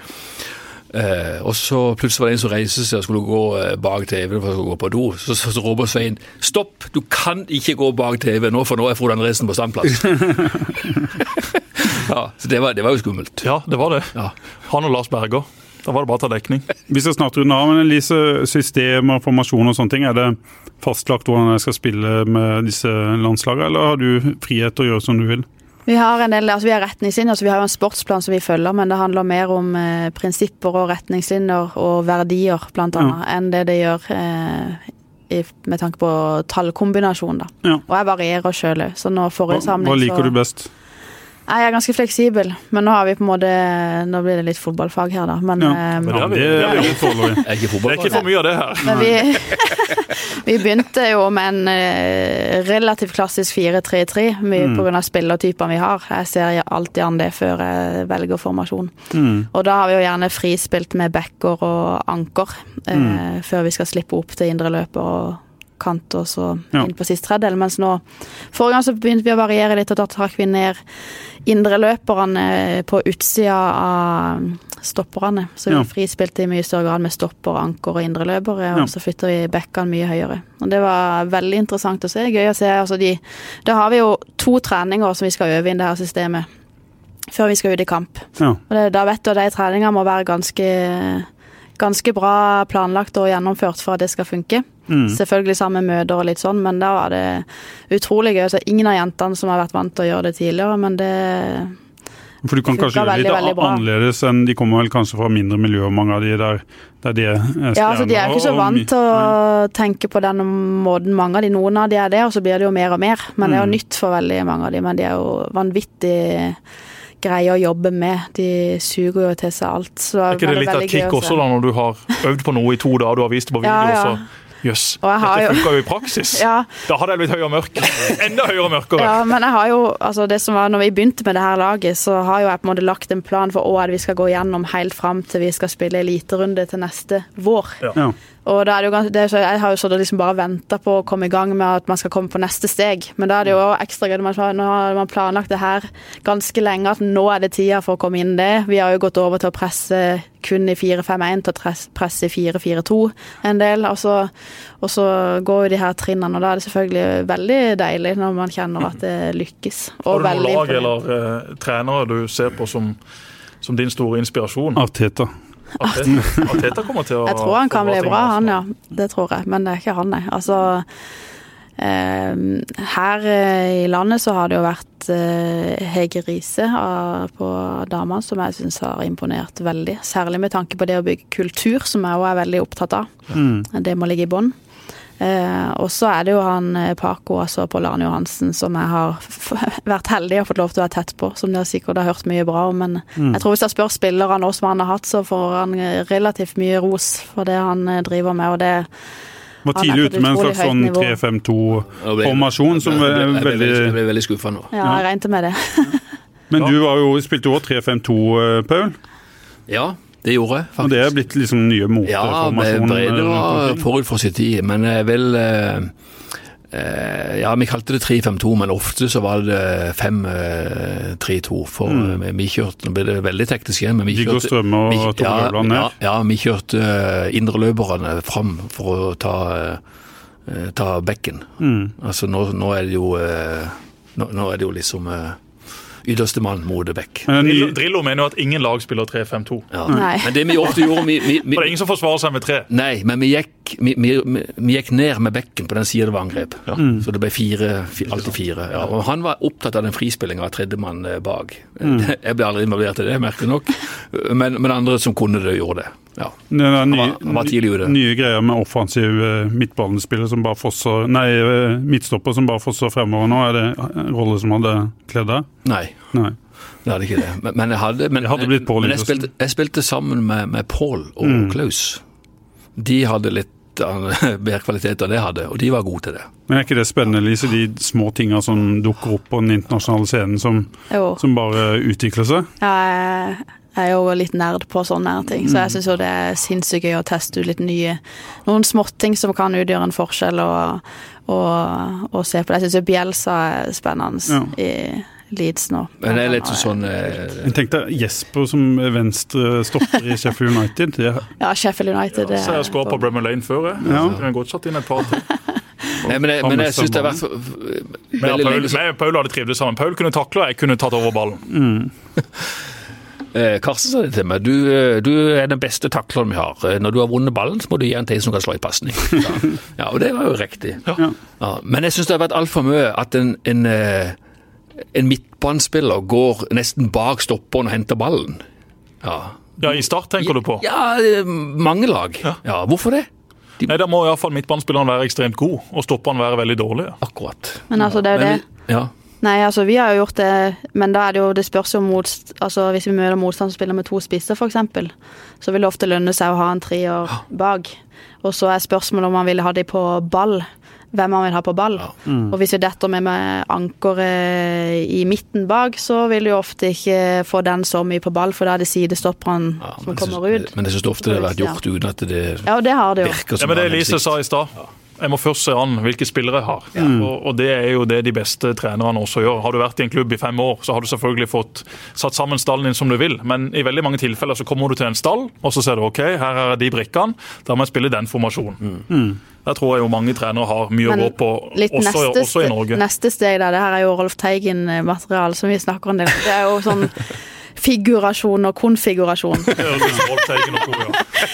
Eh, og så plutselig var det en som reiste seg og skulle gå eh, bak TV-en for å gå på do. Så, så, så roper Svein 'stopp, du kan ikke gå bak TV nå, for nå er Frode Andresen på standplass'. (laughs) ja, så det var, det var, jo skummelt. Ja, det var det. Ja. Han og Lars Berger. Da var det bare å ta dekning. Vi skal snart runde av, men Elise, systemer, formasjon og sånne ting, er det fastlagt hvordan jeg skal spille med disse landslagene, eller har du frihet til å gjøre som du vil? Vi har en del, altså vi har retningslinjer, så vi har jo en sportsplan som vi følger, men det handler mer om eh, prinsipper og retningslinjer og verdier, blant annet, ja. enn det det gjør eh, i, med tanke på tallkombinasjon. da. Ja. Og jeg varierer sjøl òg, så nå forrige samling Hva liker så, du best? Jeg er ganske fleksibel, men nå har vi på en måte Nå blir det litt fotballfag her, da. Men, ja, eh, men det, er det, er det, er ikke det er ikke for mye av det her. (laughs) Men vi, (laughs) vi begynte jo med en uh, relativt klassisk 4-3-3, mye mm. pga. spillertypene vi har. Jeg ser alltid an det før jeg velger formasjon. Mm. Og da har vi jo gjerne frispilt med backer og anker uh, mm. før vi skal slippe opp til indre løper og kant og så Ja. inn på sist tredjedel. Mens nå Forrige gang så begynte vi å variere litt, og da trakk vi ned indreløperne på utsida av stopperne. Så vi Ja. frispilte i mye større grad med stopper, anker og indreløpere, og Ja. så flytter vi bekkene mye høyere. Og det var veldig interessant å se. Gøy å se. Altså de, da har vi jo to treninger som vi skal øve inn det her systemet før vi skal ut i kamp. Ja. Og det, da vet du at de treningene må være ganske, ganske bra planlagt og gjennomført for at det skal funke. Mm. Selvfølgelig sammen med møter og litt sånn, men da var det utrolig gøy. Så ingen av jentene som har vært vant til å gjøre det tidligere, men det For du kan kanskje gjøre det litt veldig annerledes enn De kommer vel kanskje fra mindre miljøer, mange av de der, der de er stjerner. Ja, altså De er ikke så og- og vant til å tenke på den måten mange av de. Noen av de er det, og så blir det jo mer og mer. Men det er jo Mm. nytt for veldig mange av de. Men de er jo vanvittig greie å jobbe med. De suger jo til seg alt. Så Er ikke det litt av kick også, da, når du har øvd på noe i to dager, du har vist det på video, Ja, ja. så jøss, yes. dette funka jo i praksis. (laughs) Ja, Da hadde jeg blitt høy og mørk. (laughs) Enda høyere og mørkere. Ja, men jeg har jo, altså det som var når vi begynte med det her laget, så har jo jeg på en måte lagt en plan for hva vi skal gå gjennom helt fram til vi skal spille eliterunde til neste vår. Ja. Og da er det jo ganske, det er så, Jeg har jo sånn liksom bare venta på å komme i gang med at man skal komme på neste steg. Men da er det jo ekstra gøy. man- Nå har man planlagt det her ganske lenge, at nå er det tida for å komme inn det. Vi har jo gått over til å presse kun i 4-5-1 til å presse i 4-4-2 en del. Og så, og så går jo de her trinnene, og da er det selvfølgelig veldig deilig når man kjenner at det lykkes. Har du noen lag eller eh, trenere du ser på som, som din store inspirasjon? Arteta. Arteta, (laughs) Arteta kommer til å Jeg tror han kan bli bra, han ja. Det tror jeg. Men det er ikke han, nei. Altså Her eh, i landet så har det jo vært eh, Hege Riise på damene som jeg syns har imponert veldig. Særlig med tanke på det å bygge kultur, som jeg òg er veldig opptatt av. Mm. Det må ligge i bånn. Eh, og så er det jo han Paco, altså Arne Johansen, som jeg har (laughs) vært heldig og fått lov til å være tett på. Som dere sikkert har hørt mye bra om. Men jeg tror hvis jeg spør spillerne nå som han har hatt, så får han relativt mye ros for det han driver med. og det Var tidlig ute med en slags sånn 3-5-2-formasjon som er ble, ble, veldig jeg ble veldig skuffa nå. Ja, jeg regnet med det. (laughs) Men du var jo, spilte jo også 3-5-2, eh, Paul. Ja, det gjorde jeg Og det er blitt liksom nye Ja, det, Brede var rundt omkring. forut for sin tid, men jeg vil eh, eh, Ja, vi kalte det 3-5-2, men ofte så var det 5-3-2. For Mm. eh, vi kjørte Nå ble det veldig teknisk igjen, men vi kjørte Strømme og Tore Løvland ned. ja, vi kjørte eh, indreløperne fram for å ta, eh, ta bekken. Mm. Altså nå, nå er det jo eh, nå, nå er det jo liksom eh, ytterste mann Modebekk. bekk. Men Drillo, Drillo mener jo at ingen lag spiller 3-5-2. Ja. Men det vi ofte gjorde vi, vi, vi, For det er ingen som forsvarer seg med tre. Nei, men vi gikk, vi, vi, vi gikk ned med bekken på den sida det var angrep. Så det ble fire, fire alltid fire. Ja. Og han var opptatt av den frispillinga av tredjemann bak. Mm. (laughs) Jeg ble aldri involvert i det, merkelig nok. Men, men andre som kunne det, gjorde det. Ja. Det er Han nye, var, han var tidlig nye greier med offensiv eh, midtbanespiller som bare fosser Nei, eh, midtstopper som bare fosser fremover nå. Er det en rolle som hadde kledd deg? Nei, Nei. det hadde ikke det. Men, men jeg hadde men, hadde blitt men jeg, spilte, jeg spilte sammen med, med Pål og Klaus. De hadde litt av (laughs) bedre kvalitet enn jeg hadde, og de var gode til det. Men er ikke det spennende, Lise, de små tinga som dukker opp på den internasjonale scenen, som, som bare utvikler seg? Ja, jeg jeg er jo litt nerd på sånne ting, så jeg syns jo det er sinnssykt gøy å teste ut litt nye Noen småting som kan utgjøre en forskjell, og, og, og se på det. Jeg syns jo Bjelsa er spennende Ja. i Leeds nå. Men det er litt sånn eh, Jeg tenkte Jesper som venstre stopper i Sheffield United. Det, Ja, Sheffield United. Ja, Så jeg har skåret på Bremer Lane før. jeg. Ja. Jeg kunne godt satt inn et par til. (laughs) Nei, men jeg, men jeg syns det har vært for- Men veldig Paul, lenge og Paul hadde trivdes sammen. Paul kunne takle, og jeg kunne tatt over ballen. (laughs) Eh, Karsten sa det til meg. Du, eh, du er den beste takleren vi har. Eh, Når du har vunnet ballen, så må du gi en til som kan slå i pasning. (laughs) Ja. ja, og det var jo riktig. Ja. Ja, men jeg syns det har vært altfor mye at en, en, eh, en midtbanespiller går nesten bak stopperen og henter ballen. Ja, Ja, I start tenker du på? ja mange lag. Ja. Ja, hvorfor det? Nei, Da må iallfall midtbanespilleren være ekstremt god, og stopperen være veldig dårlig. Akkurat. Men altså, det er jo det. Ja. Nei, altså vi har jo gjort det, men da er det jo Det spørs jo mot Altså hvis vi møter motstand som spiller med to spisser, f.eks., så vil det ofte lønne seg å ha en trier bak. Og så er spørsmålet om man vil ha de på ball. Hvem han vil ha på ball. Og hvis vi detter med med ankeret i midten bak, så vil du ofte ikke få den så mye på ball, for da er det sidestopperen Ja, som kommer synes, ut. men jeg syns ofte det har vært gjort uten at det Ja, det har det virker som Ja, men det Lise sa i stad. Jeg må først se an hvilke spillere jeg har. Og, og det er jo det de beste trenerne også gjør. Har du vært i en klubb i fem år, så har du selvfølgelig fått satt sammen stallen din som du vil. Men i veldig mange tilfeller så kommer du til en stall, og så ser du OK, her er de brikkene. Da må jeg spille den formasjonen. Der tror jeg jo mange trenere har mye å gå på, litt også, neste, også i Norge. neste steg der, det her er jo Rolf Teigen-materiale som vi snakker om det. om. Det er jo sånn figurasjon og konfigurasjon. (laughs)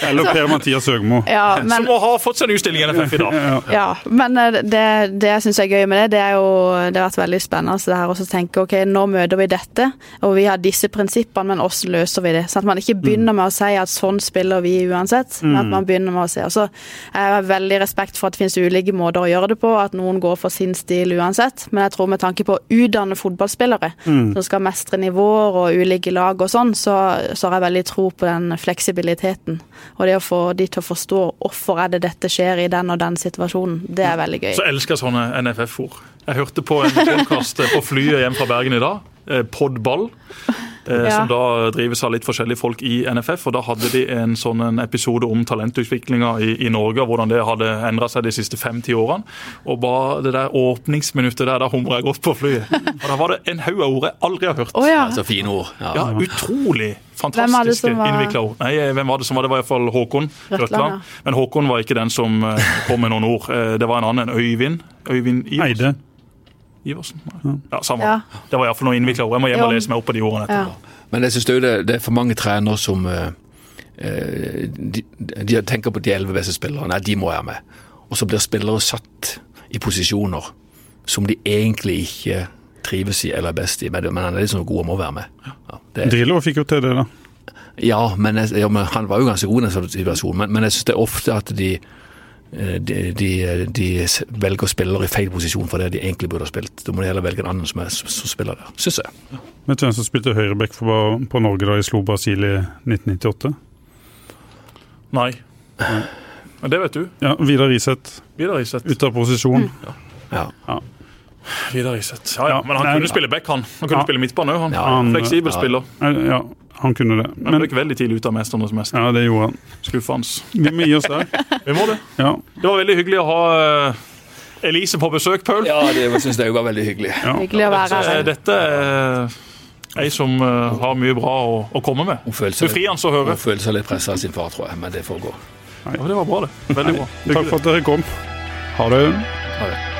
Eller Per-Mathias Høgmo. Ja, men Som har ha fått seg en utstilling i NFF i dag. Ja, men eh, det, det jeg syns er gøy med det, det er jo Det har vært veldig spennende det her å tenke ok, nå møter vi dette, og vi har disse prinsippene, men hvordan løser vi det? Sånn at man ikke begynner med å si at sånn spiller vi uansett, men at man begynner med å si altså, Jeg har veldig respekt for at det finnes ulike måter å gjøre det på, at noen går for sin stil uansett, men jeg tror med tanke på å utdanne fotballspillere som skal mestre nivåer og ulike lag og sånn, så, så har jeg veldig tro på den fleksibiliteten. Og det å få de til å forstå hvorfor er det dette skjer i den og den situasjonen, det er veldig gøy. Så elsker jeg sånne NFF-ord. Jeg hørte på en podkast på flyet hjem fra Bergen i dag. eh, Podball. Eh, Ja. Som da drives av litt forskjellige folk i NFF. og Da hadde de en sånn en episode om talentutviklinga i, i Norge, og hvordan det hadde endra seg de siste fem-ti årene. Og bare det der åpningsminuttet der, da humra jeg godt på flyet. Og Da var det en haug av ord jeg aldri har hørt. Å ja. Så fine ord. Ja. Ja, utrolig fantastiske var- innvikla ord. Nei, hvem var det som var det? var iallfall Håkon Røtland, Røtland. ja. Men Håkon var ikke den som eh, kom med noen ord. Eh, Det var en annen, en Øyvind. Øyvind. Eide. Iversen? Nei. Ja, samme. Ja. Det var iallfall noen innvikla ord. Jeg må hjem og lese meg opp på de ordene Ja. Men jeg synes det, er det, er for mange trenere som eh, eh, de, de tenker på de elleve beste spillerne. Nei, de må være med. Og så blir spillere satt i posisjoner som de egentlig ikke trives i eller er best i, men han er sånn god og må være med. Ja, det er, Drillo fikk jo til det, da. ja, men, jeg, ja, men han var jo ganske god i den situasjonen, men, men jeg synes det er ofte at de de, de, de velger spillere i feil posisjon for det de egentlig burde ha spilt. Da må de heller velge en annen som, er, som spiller der, syns jeg. Vet du hvem som spilte høyreback på Norge da de slo Brasil i 1998? Nei. Men det vet du. Ja, Vidar Iseth. Ute av posisjon. Ja. Vidar Iseth. Ja, ja, Ja, men han nei, kunne spille back, han. Han kunne Ja. spille midtbane òg, han. Ja, han- Fleksibel ja. spiller. Eh, Ja, han kunne det. Men han gikk veldig tidlig ut av Mesternes mester. ja, det gjorde han. Skuffende. Vi må gi oss der. (laughs) Vi må det. Ja. Det var veldig hyggelig å ha eh, Elise på besøk, Paul. Ja, det syns jeg var veldig hyggelig. Hyggelig å være eh, her. Dette er ei som eh, har mye bra å, å komme med. Befriende å høre. hun føler seg litt pressa av sin far, tror jeg, men det får gå. Ja, det var bra, det. Veldig bra. Takk for at dere kom. Ha det. Ha det.